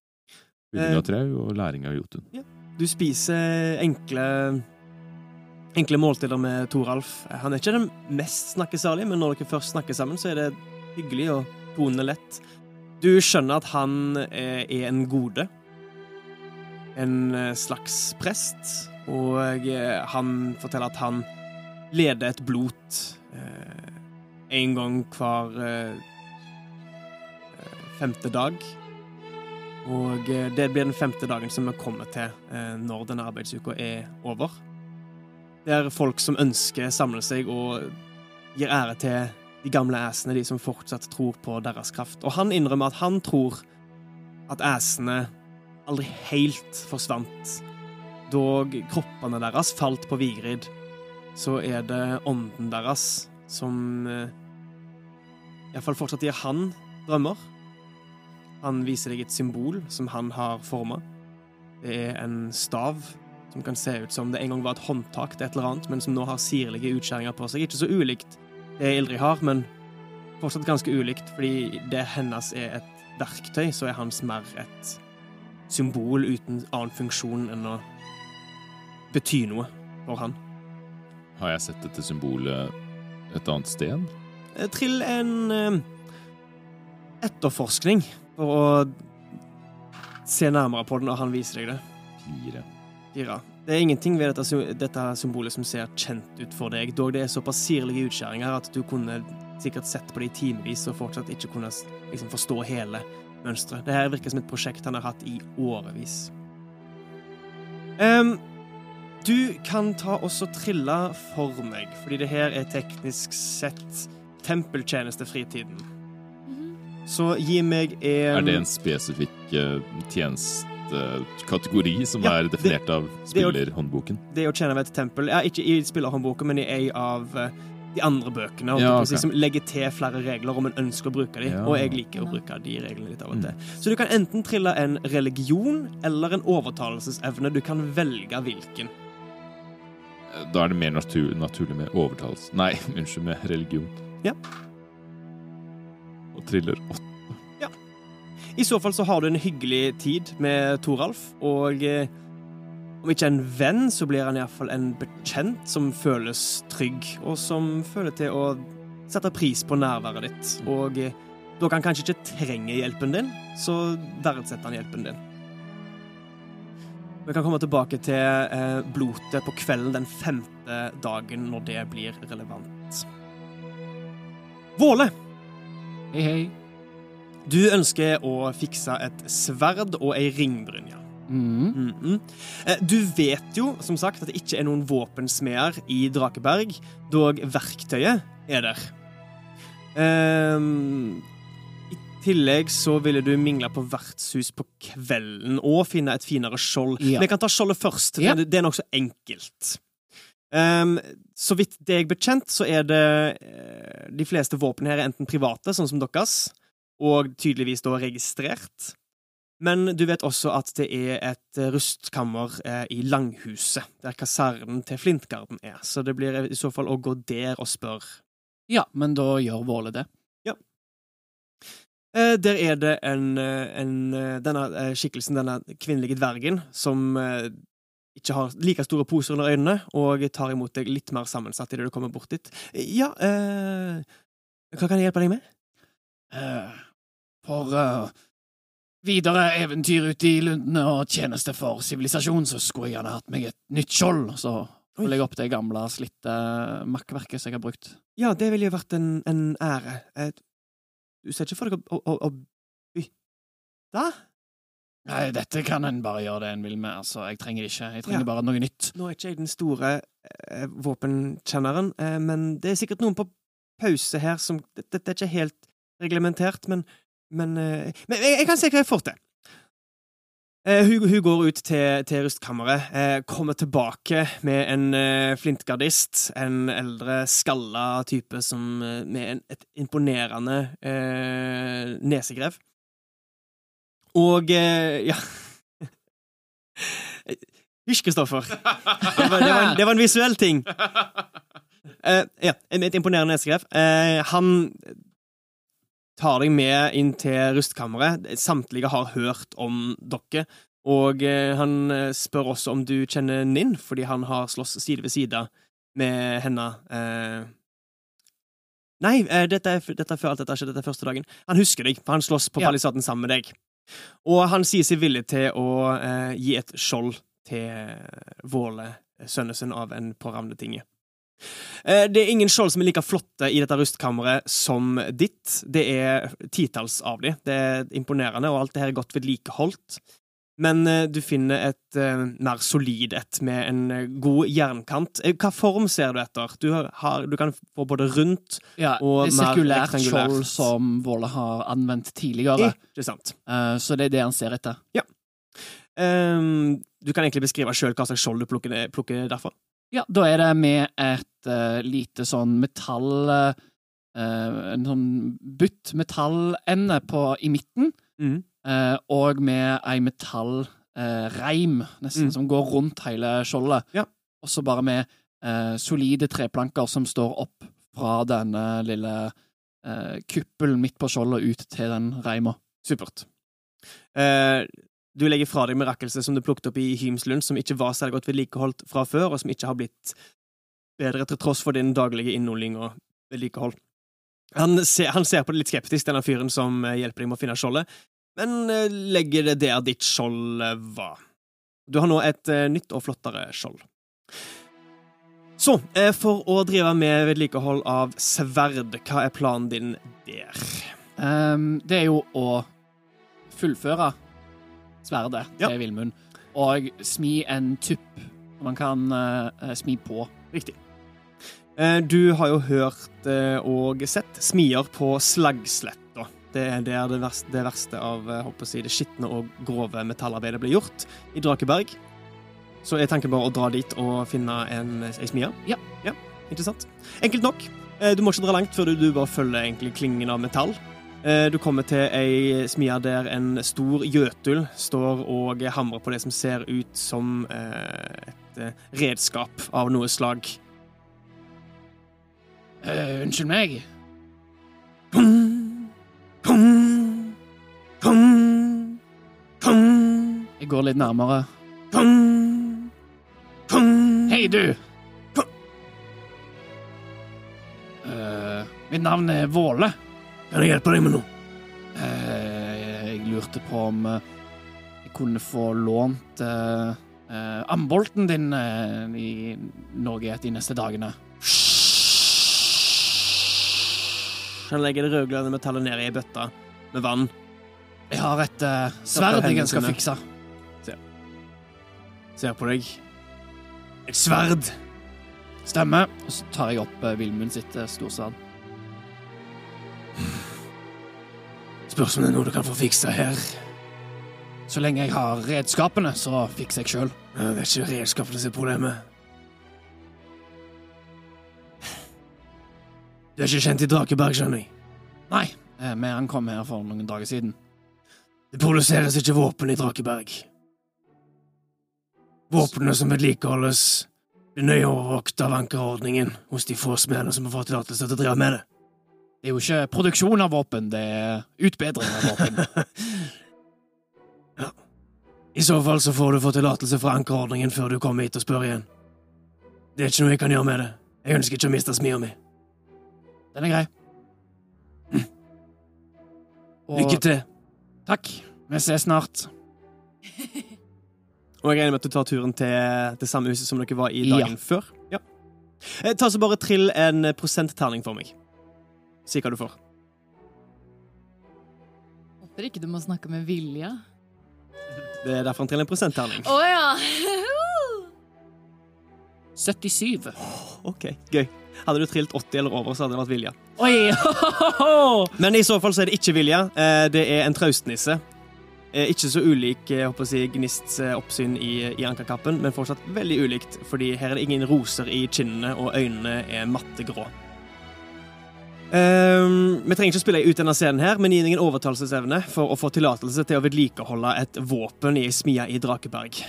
Bygging Eh, av trau og læring av Jotun. Du spiser enkle Enkle måltider med Toralf. Han er ikke den mest snakkesalige, men når dere først snakker sammen, så er det hyggelig og tonende lett. Du skjønner at han eh, er en gode. En eh, slags prest. Og eh, han forteller at han leder et blot eh, en gang hver femte dag. Og det blir den femte dagen som vi kommer til når denne arbeidsuka er over. Det er folk som ønsker samle seg og gir ære til de gamle æsene, de som fortsatt tror på deres kraft. Og han innrømmer at han tror at æsene aldri helt forsvant. Dog kroppene deres falt på Vigrid, så er det ånden deres som eh, iallfall fortsatt gir han drømmer. Han viser deg et symbol som han har forma. Det er en stav som kan se ut som det en gang var et håndtak til et eller annet, men som nå har sirlige utskjæringer på seg. Ikke så ulikt det Ildrid har, men fortsatt ganske ulikt, fordi det hennes er et verktøy, så er hans mer et symbol uten annen funksjon enn å bety noe for han. Har jeg sett dette symbolet et annet sted? Eh, Trill en eh, etterforskning for å se nærmere på den når han viser deg det. Fire. Fire. Det er ingenting ved dette, dette symbolet som ser kjent ut for deg, dog det er såpass sirlige utskjæringer at du kunne sikkert sett på det i timevis og fortsatt ikke kunne liksom, forstå hele mønsteret. Det her virker som et prosjekt han har hatt i årevis. Um, du kan ta også trille for meg, fordi det her er teknisk sett tempeltjenestefritiden. Så gi meg en Er det en spesifikk eh, tjenestekategori som Ja, er definert av det av spillerhåndboken? det å tjene ved et tempel ja, Ikke i spillerhåndboken, men i ei av eh, de andre bøkene. Ja, okay. Som legger til flere regler om en ønsker å bruke de, Ja. og jeg liker å bruke de reglene litt av og til. Så du kan enten trille en religion eller en overtalelsesevne. Du kan velge hvilken. Eh, Da er det mer natur, naturlig med overtalelse Nei, unnskyld, med religion. Ja. Og triller åtte. I så fall så har du en hyggelig tid med Toralf, og eh, om ikke en venn, så blir han iallfall en bekjent som føles trygg, og som føler til å sette pris på nærværet ditt. Og eh, da kan han kanskje ikke trenge hjelpen din, så verdsetter han hjelpen din. Vi kan komme tilbake til eh, blotet på kvelden den femte dagen, når det blir relevant. Våle! Hei, hei. Du ønsker å fikse et sverd og ei ringbrynje. Mhm. Mm Eh, Du vet jo, som sagt, at det ikke er noen våpensmeder i Drakeberg, dog verktøyet er der. Um, I tillegg så ville du mingle på vertshus på kvelden og finne et finere skjold. Ja. Jeg kan ta skjoldet først. Ja. Det, er nokså enkelt. Um, så vidt det jeg bekjent, så er det eh, De fleste våpen her er enten private, sånn som deres, og tydeligvis da registrert. Men du vet også at det er et eh, rustkammer eh, i Langhuset, der kasernen til Flintgarden er. Så det blir i så fall å gå der og spørre. Ja, men da gjør Våle det. Eh, der er det en, eh, en eh, Denne eh, skikkelsen, denne kvinnelige dvergen, som eh, ikke har like store poser under øynene, og tar imot deg litt mer sammensatt idet du kommer bort dit. Ja, eh, hva kan jeg hjelpe deg med? Eh, for eh, videre eventyr ute i lundene og tjeneste for sivilisasjon, så skulle jeg gjerne hatt meg et nytt skjold. Så Oi. jeg opp det gamle, slitte makkverket som jeg har brukt. Ja, det ville jo vært en, en ære. Eh, du ser ikke for deg å, å, å bytte? Nei, dette kan en bare gjøre det en vil med. Altså, jeg trenger det ikke. Jeg trenger Ja. bare noe nytt. Nå er ikke jeg den store eh, våpenkjenneren, eh, men det er sikkert noen på pause her som Dette dette er ikke helt reglementert, men Men, eh, men jeg, jeg kan se hva jeg får til. Uh, hun, hun går ut til, til rustkammeret, uh, kommer tilbake med en uh, flintgardist, en eldre, skalla type som, med en, et imponerende nesegrev. Og ja Hysj, Kristoffer. Det det, det var en visuell ting. Ja, et imponerende nesegrev. Han tar deg med inn til rustkammeret. Samtlige har hørt om dere. Og eh, han eh, spør også om du kjenner Ninn, fordi han har slåss side ved side med henne. Eh. Nei, eh, dette, er, dette er før alt dette skjedde, skjedd. Dette er første dagen. Han husker deg, for han slåss på Ja. palisaden sammen med deg. Og han sier seg villig til å eh, gi et skjold til Våle, sønnen sin av en på Ravnetinget. Eh, Det er ingen skjold som er like flotte i dette rustkammeret som ditt. Det er titalls av de. Det er imponerende, og alt det her er godt vedlikeholdt. Men eh, du finner et eh, mer solid et med en god jernkant. Hva form ser du etter? Du, har, du kan få både rundt Ja, Og er mer rektangulært. skjold som Våle har anvendt tidligere. Ikke sant? Så det er det han ser etter. Ehm, du kan egentlig beskrive sjøl hva slags skjold du plukker, plukker derfra. Ja, da er det med et uh, lite sånn metall uh, En sånn butt metallende på i midten, mm. uh, og med ei metallreim, nesten, Mm. som går rundt hele skjoldet. Ja. Og så bare med solide treplanker som står opp fra denne lille kuppelen midt på skjoldet ut til den reima. Supert. Eh, du legger fra deg mirakelset som du plukket opp i Hymslund, som ikke var særlig godt vedlikeholdt fra før, og som ikke har blitt bedre til tross for din daglige innholding og vedlikehold. Han ser, han ser på det litt skeptisk, denne fyren som eh, hjelper deg med å finne skjoldet, men eh, legger det der ditt skjold eh, var. Du har nå et nytt og flottere skjold. Så, for å drive med vedlikehold av sverd, hva er planen din der? Um, det er jo å fullføre sverdet Ja. til Vilmund og smi en tupp man kan uh, smi på. Riktig. Eh, Du har jo hørt og sett smier på Slagsletta. Det er der det verste, det verste av jeg, det skitne og grove metallarbeidet blir gjort, i Drakeberg. Så jeg tenker bare å dra dit og finne en, en smie. Ja. ja. Interessant. Enkelt nok. Du må ikke dra langt før du, du bare følger klingen av metall. Eh, Du kommer til ei smie der en stor jøtul står og hamrer på det som ser ut som eh, et eh, redskap av noe slag. Uh, unnskyld meg. Pum, pum, pum, pum, Jeg går litt nærmere. pum, pum. Hei, du! Eh, mitt navn er Våle. Kan jeg hjelpe deg med noe? Eh, jeg lurte på om eh, jeg kunne få lånt eh, ambolten din eh, i Norge de neste dagene. Han legger det rødglødende metallet ned i ei bøtte med vann. Jeg har et eh, sverd jeg skal fikse. fikse. Ser på deg. Et sverd! Stemmer. Og så tar jeg opp uh, Vilmund sitt uh, storsverd. Spørs om det er noe du kan få fiksa her. Så lenge jeg har redskapene, så fikser jeg sjøl. Det er ikke redskapene som er problemet. Du er ikke kjent i Drakeberg, skjønner jeg. Nei, vi ankom her for noen dager siden. Det produseres ikke våpen i Drakeberg. Våpnene som vedlikeholdes, blir nøye overvåket av ankerordningen hos de få smedene som har fått tillatelse til å drive med det. Det er jo ikke produksjon av våpen, det er utbedring av våpen. ja. I så fall så får du få tillatelse fra ankerordningen før du kommer hit og spør igjen. Det er ikke noe jeg kan gjøre med det. Jeg ønsker ikke å miste smia mi. Den er grei. Og- Lykke til. Takk. Vi ses snart. Og jeg regner med at du tar turen til det samme huset som dere var i Ja. dagen før. Ja. Eh, Ta så bare trill en prosentterning for meg. Si hva du får. Håper ikke du må snakke med Vilja. Det er derfor han triller en prosentterning. Å ja! 77. Ok, gøy. Hadde du trillt 80 eller over, så hadde det vært Vilja. Oi! Men i så fall så er det ikke Vilja. Eh, Det er en traustnisse. Eh, Ikke så ulik jeg håper å si, Gnists eh, oppsyn i, i ankerkappen, men fortsatt veldig ulikt, fordi her er det ingen roser i kinnene, og øynene er matte grå. Ehm, vi trenger ikke spille ut denne scenen, her, men gir ingen overtalelsesevne for å få tillatelse til å vedlikeholde et våpen i ei smia i Drakeberg.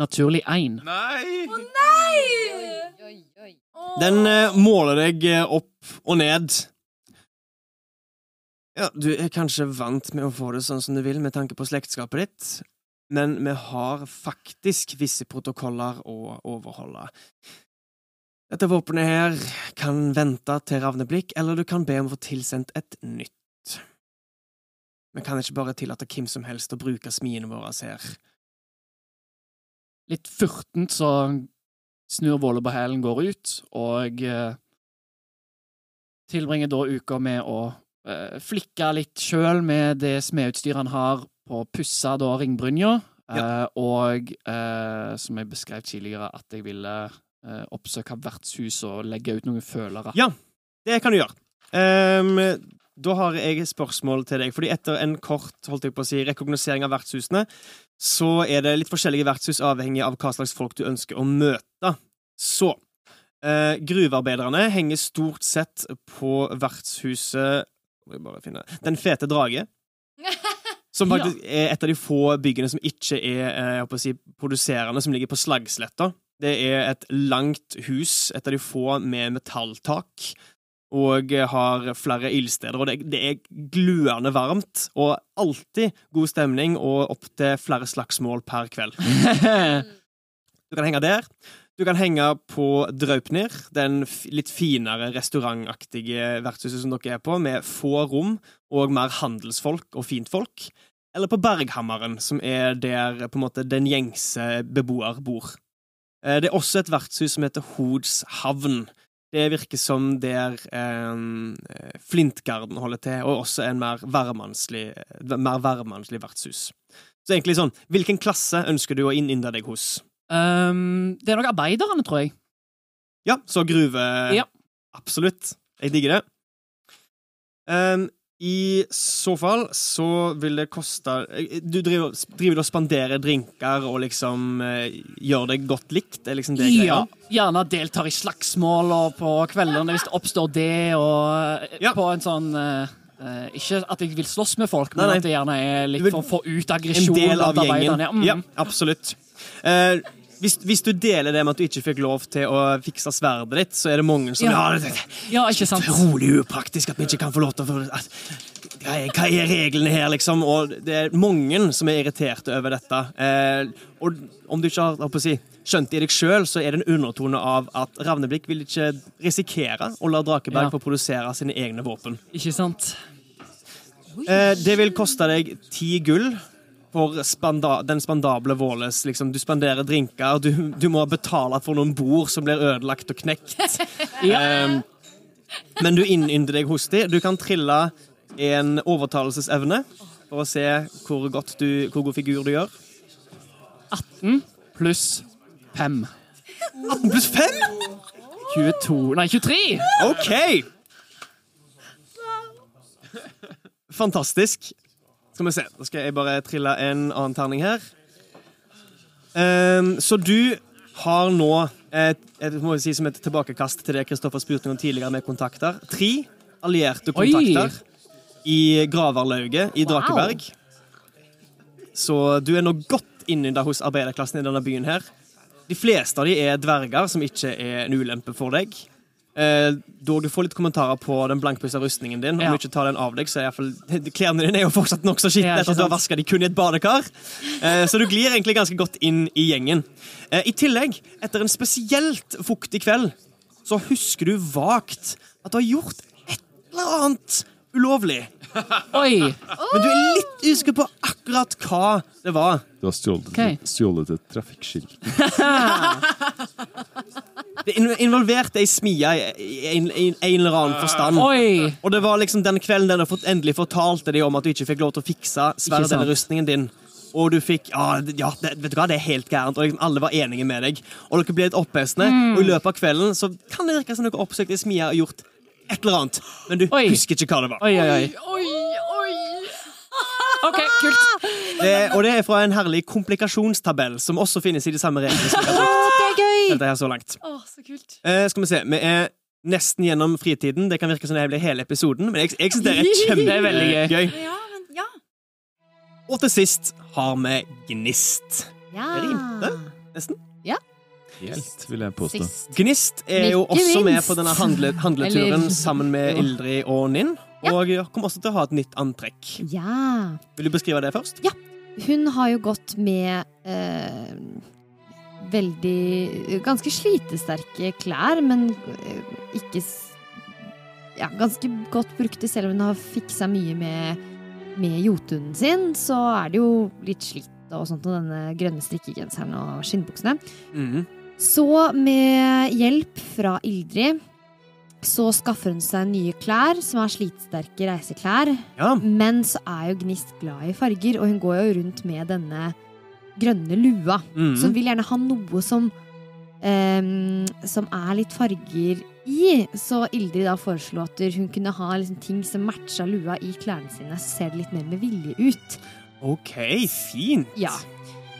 Naturlig 1. Nei! Den uh, måler deg eh, opp og ned. Ja, du er kanskje vant med å få det sånn som du vil med tanke på slektskapet ditt, men vi har faktisk visse protokoller å overholde. Dette våpenet her kan vente til ravneblikk, eller du kan be om å få tilsendt et nytt. Vi kan ikke bare tillate hvem som helst å bruke smiene våre her. Litt furtent så snur Våle på hælen, går ut, og eh, tilbringer da uka med å eh, flikke litt sjøl med det smedutstyret han har på å pusse da ringbrynja, eh, og som jeg beskrev tidligere, at jeg ville oppsøke vertshus og legge ut noen følere. Ja. Det kan du gjøre. Um, da har jeg spørsmål til deg. Fordi etter en kort holdt jeg på å si, rekognosering av vertshusene, så er det litt forskjellige vertshus avhengig av hva slags folk du ønsker å møte. Så eh, Gruvearbeiderne henger stort sett på vertshuset må jeg bare finne Den fete drage. Som faktisk er et av de få byggene som ikke er eh, jeg håper å si, produserende, som ligger på Slagsletta. Det er et langt hus, et av de få med metalltak, og har flere ildsteder. Og det, det er gluende varmt, og alltid god stemning, og opptil flere slagsmål per kveld. Du kan henge der. Du kan henge på Draupnir, den litt finere restaurantaktige vertshuset som dere er på, med få rom og mer handelsfolk og fintfolk. Eller på Berghammeren, som er der på en måte den gjengse beboer bor. Eh, Det er også et vertshus som heter Hods havn. Det virker som der eh, Flintgarden holder til, og også en mer værmannslig, mer værmannslig vertshus. Så egentlig sånn, hvilken klasse ønsker du å innynde deg hos? Um, det er nok arbeiderne, tror jeg. Ja, så gruve Ja. Absolutt. Jeg digger det. Ehm, I så fall så vil det koste Du driver, driver og spanderer drinker og liksom eh, gjør deg godt likt? Er liksom det Ja, gjerne deltar i slagsmål og på kveldene hvis det oppstår det, og eh, Ja. på en sånn eh, eh, Ikke at jeg vil slåss med folk, men Nei, nei. at det gjerne er litt for å få ut En del av gjengen. Ja, mm. Ja, absolutt. Eh, hvis, hvis du deler det med at du ikke fikk lov til å fikse sverdet ditt, så er det mange som Ja. det, ja, ikke sant? Utrolig upraktisk at vi ikke kan få lov til å at, hva, er, hva er reglene her, liksom? Og det er mange som er irriterte over dette. Eh, og om du ikke har si, skjønt det i deg sjøl, så er det en undertone av at Ravneblikk vil ikke risikere å la Drakeberg Ja. få produsere sine egne våpen. Ikke sant? Eh, det vil koste deg ti gull for spanda den spandable Våles. Liksom, du spanderer drinker, du, du må betale for noen bord som blir ødelagt og knekt. Eh, men du innynder deg hos dem. Du kan trille en overtalelsesevne for å se hvor, godt du, hvor god figur du gjør. 18 pluss 5. 18 pluss 5? 22 Nei, 23! OK! Fantastisk. Skal vi se. Da skal jeg bare trille en annen terning her. Um, så du har nå et, et, må jeg si, som et tilbakekast til det Kristoffer spurte om tidligere med kontakter. Tre allierte Oi! kontakter i Graverlauget i Wow. Drakeberg. Så du er nå godt innynda hos arbeiderklassen i denne byen her. De fleste av de er dverger, som ikke er en ulempe for deg. Eh, dog du får litt kommentarer på den blankpussa rustningen din. Om Ja. du ikke tar den av deg, så er i klærne dine er jo fortsatt nokså skitne etter at du har vaska de kun i et badekar. Eh, så du glir egentlig ganske godt inn i gjengen. Eh, I tillegg, etter en spesielt fuktig kveld, så husker du vagt at du har gjort et eller annet ulovlig. Oi! Men du er litt usikker på akkurat hva det var. Du har stjålet, okay. stjålet et trafikkskilt. Det involverte ei smie i i en, i en eller annen forstand. Oi! Og det var liksom den kvelden der du fått- endelig fortalte de om at du ikke fikk lov til å fikse sverdet eller rustningen din. Og du fikk Ja, ja det, vet du hva, det er helt gærent. Og liksom alle var enige med deg. Og dere ble litt opphesende. Mm. Og i løpet av kvelden så kan det virke som dere oppsøkte ei smie og gjort et eller annet. Men du Oi. husker ikke hva det var. Oi, oi, oi. OK, kult. Det, og det er fra en herlig komplikasjonstabell, som også finnes i de samme reglene dette her så langt. Å, så kult. Eh, skal vi se, vi er nesten gjennom fritiden. Det kan virke som det blir hele episoden, men jeg, jeg synes det er Det er veldig gøy. kjempegøy. Ja, men ja. Og til sist har vi Gnist. Ja. Det rimte. Nesten. Helt, vil jeg påstå. Sist. Gnist er jo også med på denne handle, handleturen sammen med. Ildrid og Ninn. Ja. Og kommer også til å ha et nytt antrekk. Ja. Vil du beskrive det først? Hun har jo gått med eh, veldig Ganske slitesterke klær, men eh, ikke Ja, ganske godt brukte, selv om hun har fiksa mye med, med jotunen sin. Så er det jo litt slitt og sånt, og denne grønne strikkegenseren og skinnbuksene. Mhm. Så med hjelp fra Ildrid så skaffer hun seg nye klær, som er slitesterke reiseklær. Ja. Men så er jo Gnist glad i farger, og hun går jo rundt med denne grønne lua. Mm. Så hun vil gjerne ha noe som um, som er litt farger i. Så Ildrid da foreslo at hun kunne ha liksom ting som matcha lua i klærne sine, så ser det litt mer med vilje ut. OK, fint. Ja.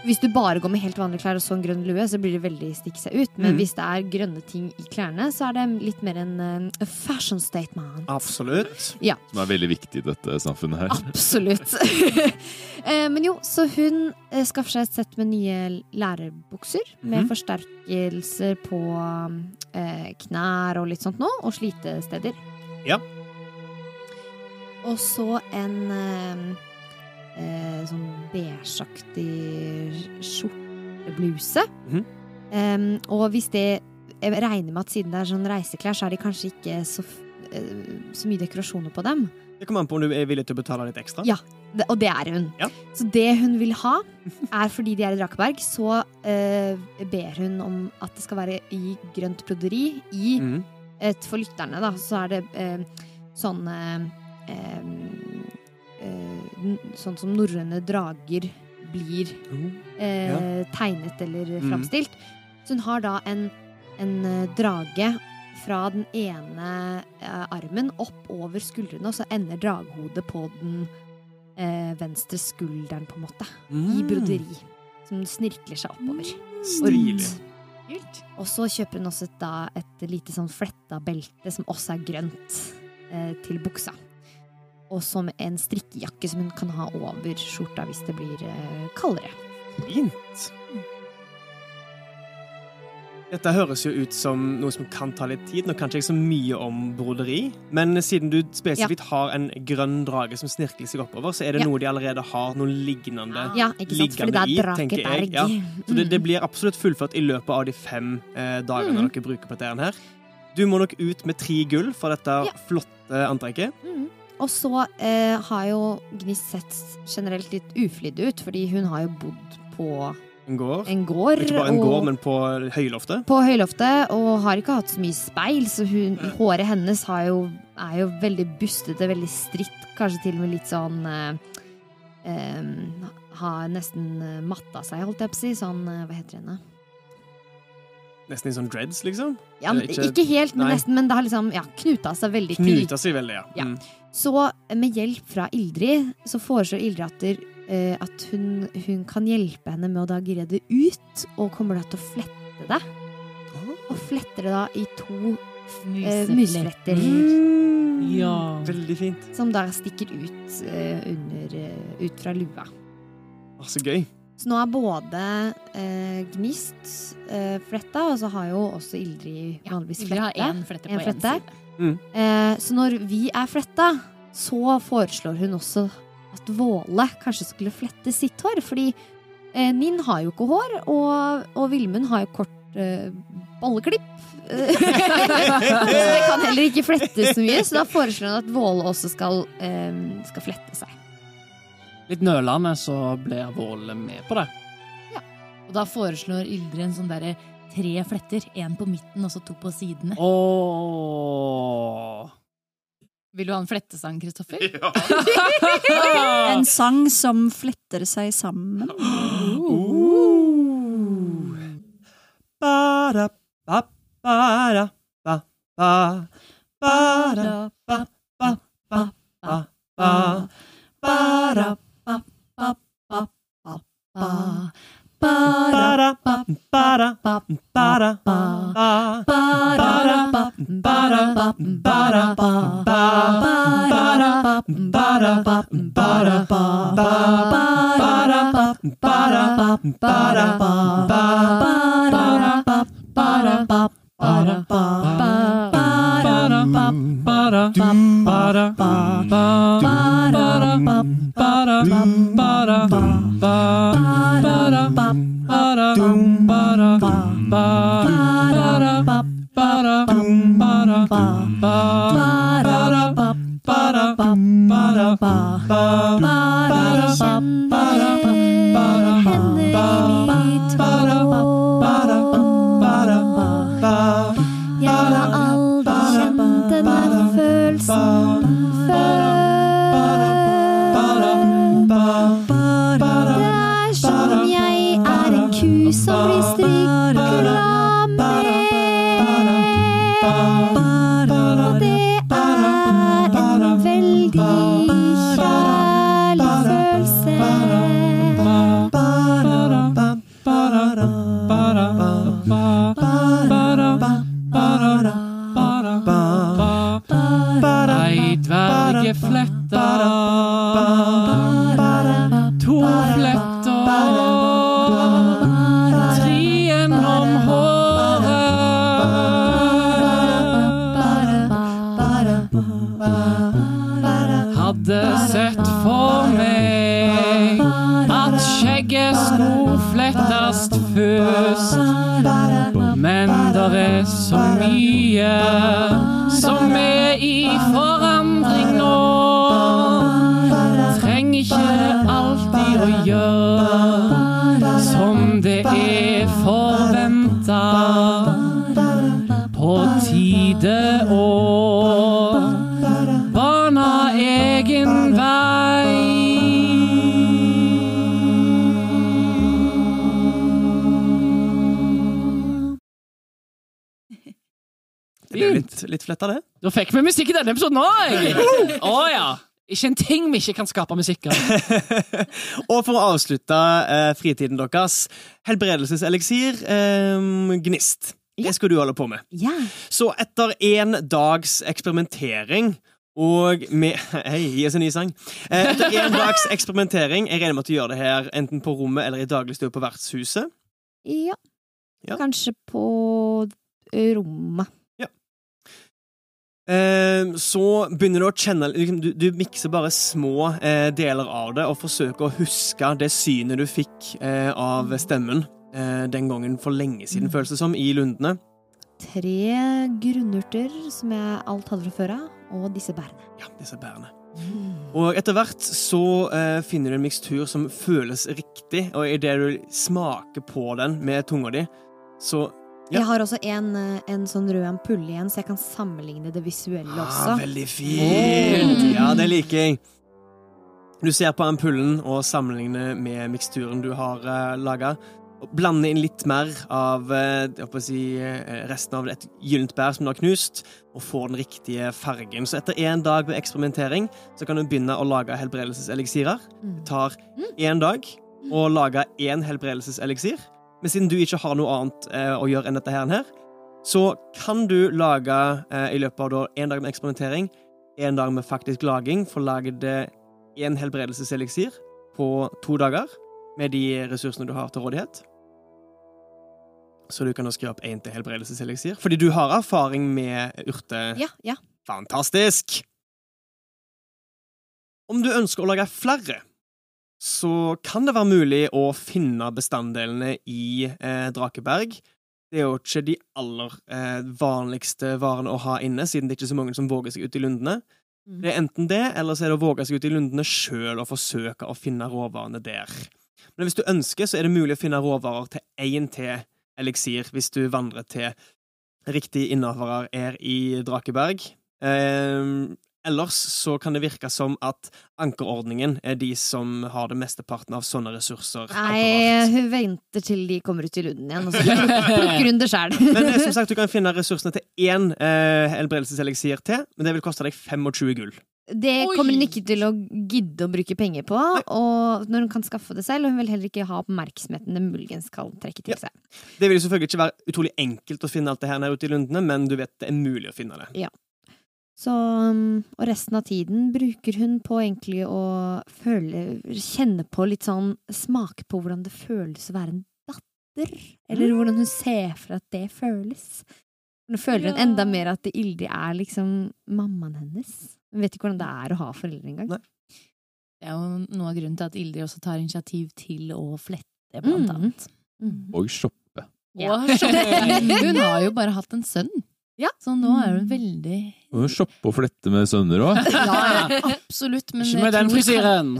Hvis du bare går med helt vanlige klær og så en grønn lue, så blir det veldig stikke seg ut. Men mm. hvis det er grønne ting i klærne, så er det litt mer en uh, fashion statement. Absolutt. Som er veldig viktig i dette samfunnet her. Absolutt. Eh, Men jo, så hun eh, skaffer seg et sett med nye lærerbukser Med mm. forsterkelser på eh, knær og litt sånt nå, og slitesteder. Ja. Og så en eh, sånn beigeaktig skjortebluse. Mm. Um, og hvis det Jeg regner med at siden det er sånn reiseklær, så er det kanskje ikke så, eh, så mye dekorasjoner på dem. Det kommer an på om du er villig til å betale litt ekstra. Ja. Det, og det er hun. Ja. Så det hun vil ha, er fordi de er i Drakeberg, så eh, ber hun om at det skal være i grønt broderi. I mm. et, For lytterne, da, så er det eh, sånne eh, eh, n- Sånn som norrøne drager blir eh, tegnet eller framstilt. Mm. Så hun har da en, en eh, drage fra den ene eh, armen opp over skuldrene, og så ender draghodet på den eh, venstre skulderen, på en måte. I Mm. broderi. Som snirkler seg oppover. Stilig. Og så kjøper hun også et, da, et lite sånn fletta belte som også er grønt, eh, til buksa. Og som en strikkejakke som hun kan ha over skjorta hvis det blir eh, kaldere. Fint. Dette høres jo ut som noe som kan ta litt tid. Nå kan ikke jeg så mye om broderi, men siden du spesifikt har en grønn drage som snirkler seg oppover, så er det Ja. noe de allerede har noe lignende. Ja, ikke sant? Liggende i, er tenker jeg, ja. Så det, Mm. det blir absolutt fullført i løpet av de fem eh, dagene mm. dere bruker på dette her. Du må nok ut med tre gull for dette Ja. flotte antrekket. Mm. Og så eh, har jo Gnist sett generelt litt uflidd ut, fordi hun har jo bodd på En gård. en gård. Ikke bare en og- gård, men på høyloftet. på høyloftet og har ikke hatt så mye speil, så hun, håret hennes har jo, er jo veldig bustete, veldig stritt, kanskje til og med litt sånn eh, eh, Har nesten eh, matta seg, holdt jeg på å si. Sånn, eh, hva heter henne? Nesten i sånn dreads, liksom. Ja, men, ikke- ikke, helt, men nei. nesten. Men det har liksom ja, knuta seg veldig. Knuta seg veldig, ja. Ja. Så eh, med hjelp fra Ildrid så foreslår Ildrid at, der, eh, at hun, hun kan hjelpe henne med å da gre det ut, og kommer da til å flette det. Og fletter det da i to uh, musefletter. Mm. Ja. Veldig fint. Som da stikker ut, uh, under, ut fra lua. Å, så gøy. Så nå er både eh, Gnist eh, fletta, og så har jo også Ildrid vanligvis Ildrid har flette. én flette på En én flette. Side. Eh, så når vi er fletta, så foreslår hun også at Våle kanskje skulle flette sitt hår. Fordi eh, Ninn har jo ikke hår, og, og Vilmund har jo kort eh, balleklipp. så det kan heller ikke flettes så mye, så da foreslår hun at Våle også skal, eh, skal flette seg. Litt nølende så blir Våle med på det. Ja. Og da foreslår Ildrid en sånn derre tre fletter. Én på midten og så to på sidene. Åh. Vil du ha en flettesang, Kristoffer? En sang som fletter seg sammen. Ba, ba-da, ba, ba. Ba-da, ba, ba, ba, ba, ba. Ba-da, ba, ba, ba, ba, ba. Ba-da, ba, ba. Ba, ba. Ba, ba-da, ba. Ba-da, ba, ba-da, ba-da, ba. Ba-da, ba, To fletter. Tre gjennom håret. Hadde sett for meg at skjegget skulle flettast først. Men der er så mye litt, flett fletta, det. Da fikk vi musikk i denne episoden òg! Oh, ja! Ikke en ting vi ikke kan skape musikk av. Og for å avslutte eh, fritiden deres, helbredelseseliksir, eh, gnist. Det skal du holde på med. Ja. Så etter en dags eksperimentering og med Hei, gi oss en ny sang. Eh, Etter en dags eksperimentering Jeg regner med at du gjør det her enten på rommet eller i dagligstua på vertshuset. ja. Ja. Kanskje på rommet. Eh, så begynner du å kjenne liksom, Du, du mikser bare små eh, deler av det og forsøker å huske det synet du fikk eh, av stemmen eh, den gangen for lenge siden, føles det som, i lundene. Tre grunnurter som jeg alt hadde fra før av, og disse bærene. Ja, disse bærene. Og etter hvert så eh, finner du en mikstur som føles riktig, og idet du smaker på den med tunga di, så. Jeg har også en, eh, en sånn rød ampulle igjen, så jeg kan sammenligne det visuelle ah, også. Veldig fint! Ja, det liker jeg. Du ser på ampullen og sammenligner med miksturen du har uh, laga. Blande inn litt mer av eh, si, eh, resten av et gyllent bær som du har knust, og få den riktige fargen. Så etter én dag med eksperimentering så kan du begynne å lage helbredelseseliksirer. Mm. Det tar én dag å lage én helbredelseseliksir. Men siden du ikke har noe annet eh, å gjøre enn dette her, så kan du lage eh, i løpet av da, en dag med eksperimentering, en dag med faktisk laging, få laget én helbredelseseliksir på to dager. med de ressursene du har til rådighet. Så du kan da skrive opp én til helbredelseseliksir. Fordi du har erfaring med urte... Ja, ja. Fantastisk! Om du ønsker å lage flere, så kan det være mulig å finne bestanddelene i eh, Drakeberg. Det er jo ikke de aller eh, vanligste varene å ha inne, siden det er ikke så mange som våger seg ut i lundene. Mm. Det er enten det, eller så er det å våge seg ut i lundene sjøl og forsøke å finne råvarene der. Men hvis du ønsker, så er det mulig å finne råvarer til én til eliksir hvis du vandrer til riktig innehaver er i Drakeberg. Eh, ellers så kan det virke som at ankerordningen er de som har det mesteparten av sånne ressurser. Nei, hun venter til de kommer ut i lunden igjen, og så plukker hun det sjøl. Men eh, som sagt, du kan finne ressursene til én eh, helbredelseseliksir til, men det vil koste deg 25 gull. Det kommer hun ikke til å gidde å bruke penger på, og når hun kan skaffe det selv, og hun vil heller ikke ha oppmerksomheten det muligens skal trekke til Ja. seg. Det vil selvfølgelig ikke være utrolig enkelt å finne alt det her nede ute i lundene, men du vet det er mulig å finne det. Så, um, og resten av tiden bruker hun på egentlig å føle, kjenne på litt sånn Smake på hvordan det føles å være en datter. Eller hvordan hun ser for at det føles. Nå føler hun enda mer at Ildi er liksom mammaen hennes. Hun vet ikke hvordan det er å ha foreldre engang. Det er jo noe av grunnen til at Ildi også tar initiativ til å flette, blant Mm. annet. Mm. Og shoppe. Ja. Hun har jo bare hatt en sønn. Ja. Så nå er hun veldig Og shoppe og flette med sønner òg. Ja, absolutt. Men Ikke med den frisyren!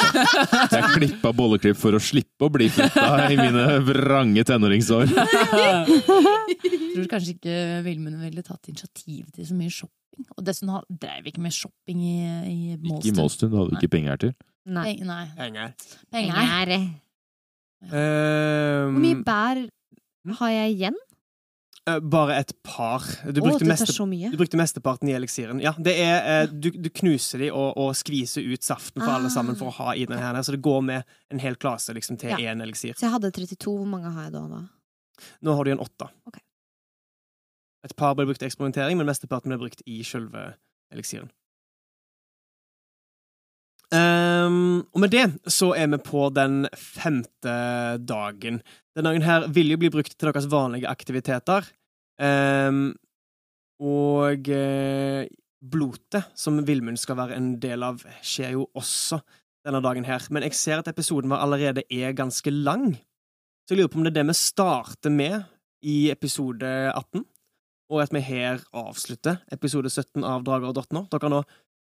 Jeg klippa bolleklipp for å slippe å bli fletta i mine vrange tenåringsår. Jeg tror kanskje ikke Vilmund ville tatt initiativ til så mye shopping. Og dessuten har- vi ikke med shopping i, i Ikke i Målstund. hadde du ikke penger til. Nei. Nei, nei. Penger. Penger. Penger. Ja. Hvor mye bær har jeg igjen? Eh, bare et par. Du brukte, det meste, du brukte mesteparten i eliksiren. Ja, det er, eh, du, du knuser de og, og skviser ut saften for alle Ah. sammen for å ha i den her. Så det går med en hel klase liksom, til Ja. eliksir. Så jeg hadde 32. Hvor mange har jeg da? da? Nå har du en åtte. Okay. Et par ble brukt i eksperimentering, men mesteparten ble brukt i selve eliksiren. Ehm, og med det så er vi på den femte dagen. Den dagen her vil jo bli brukt til deres vanlige aktiviteter. Um, og eh, blotet, som Vilmund skal være en del av, skjer jo også denne dagen her. Men jeg ser at episoden vår allerede er ganske lang. Så jeg lurer på om det er det vi starter med i episode 18, og at vi her avslutter episode 17 av Drager og drottner. Dere har nå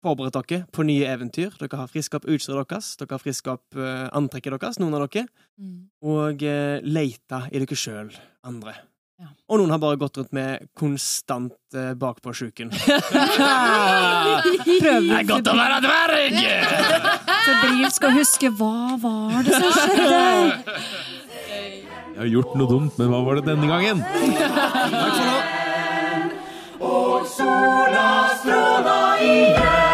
forberedt dere på nye eventyr. Dere har friska opp utstyret deres, dere har friska opp eh, antrekket deres, noen av dere, Mm. og uh, leita i dere sjøl, andre. Ja. Og noen har bare gått rundt med konstant uh, bakpåsjuken. Det er godt å være dverg! Febrilsk skal huske hva var det som skjedde? Jeg har gjort noe dumt, men hva var det denne gangen? Takk for nå. Og sola stråla igjen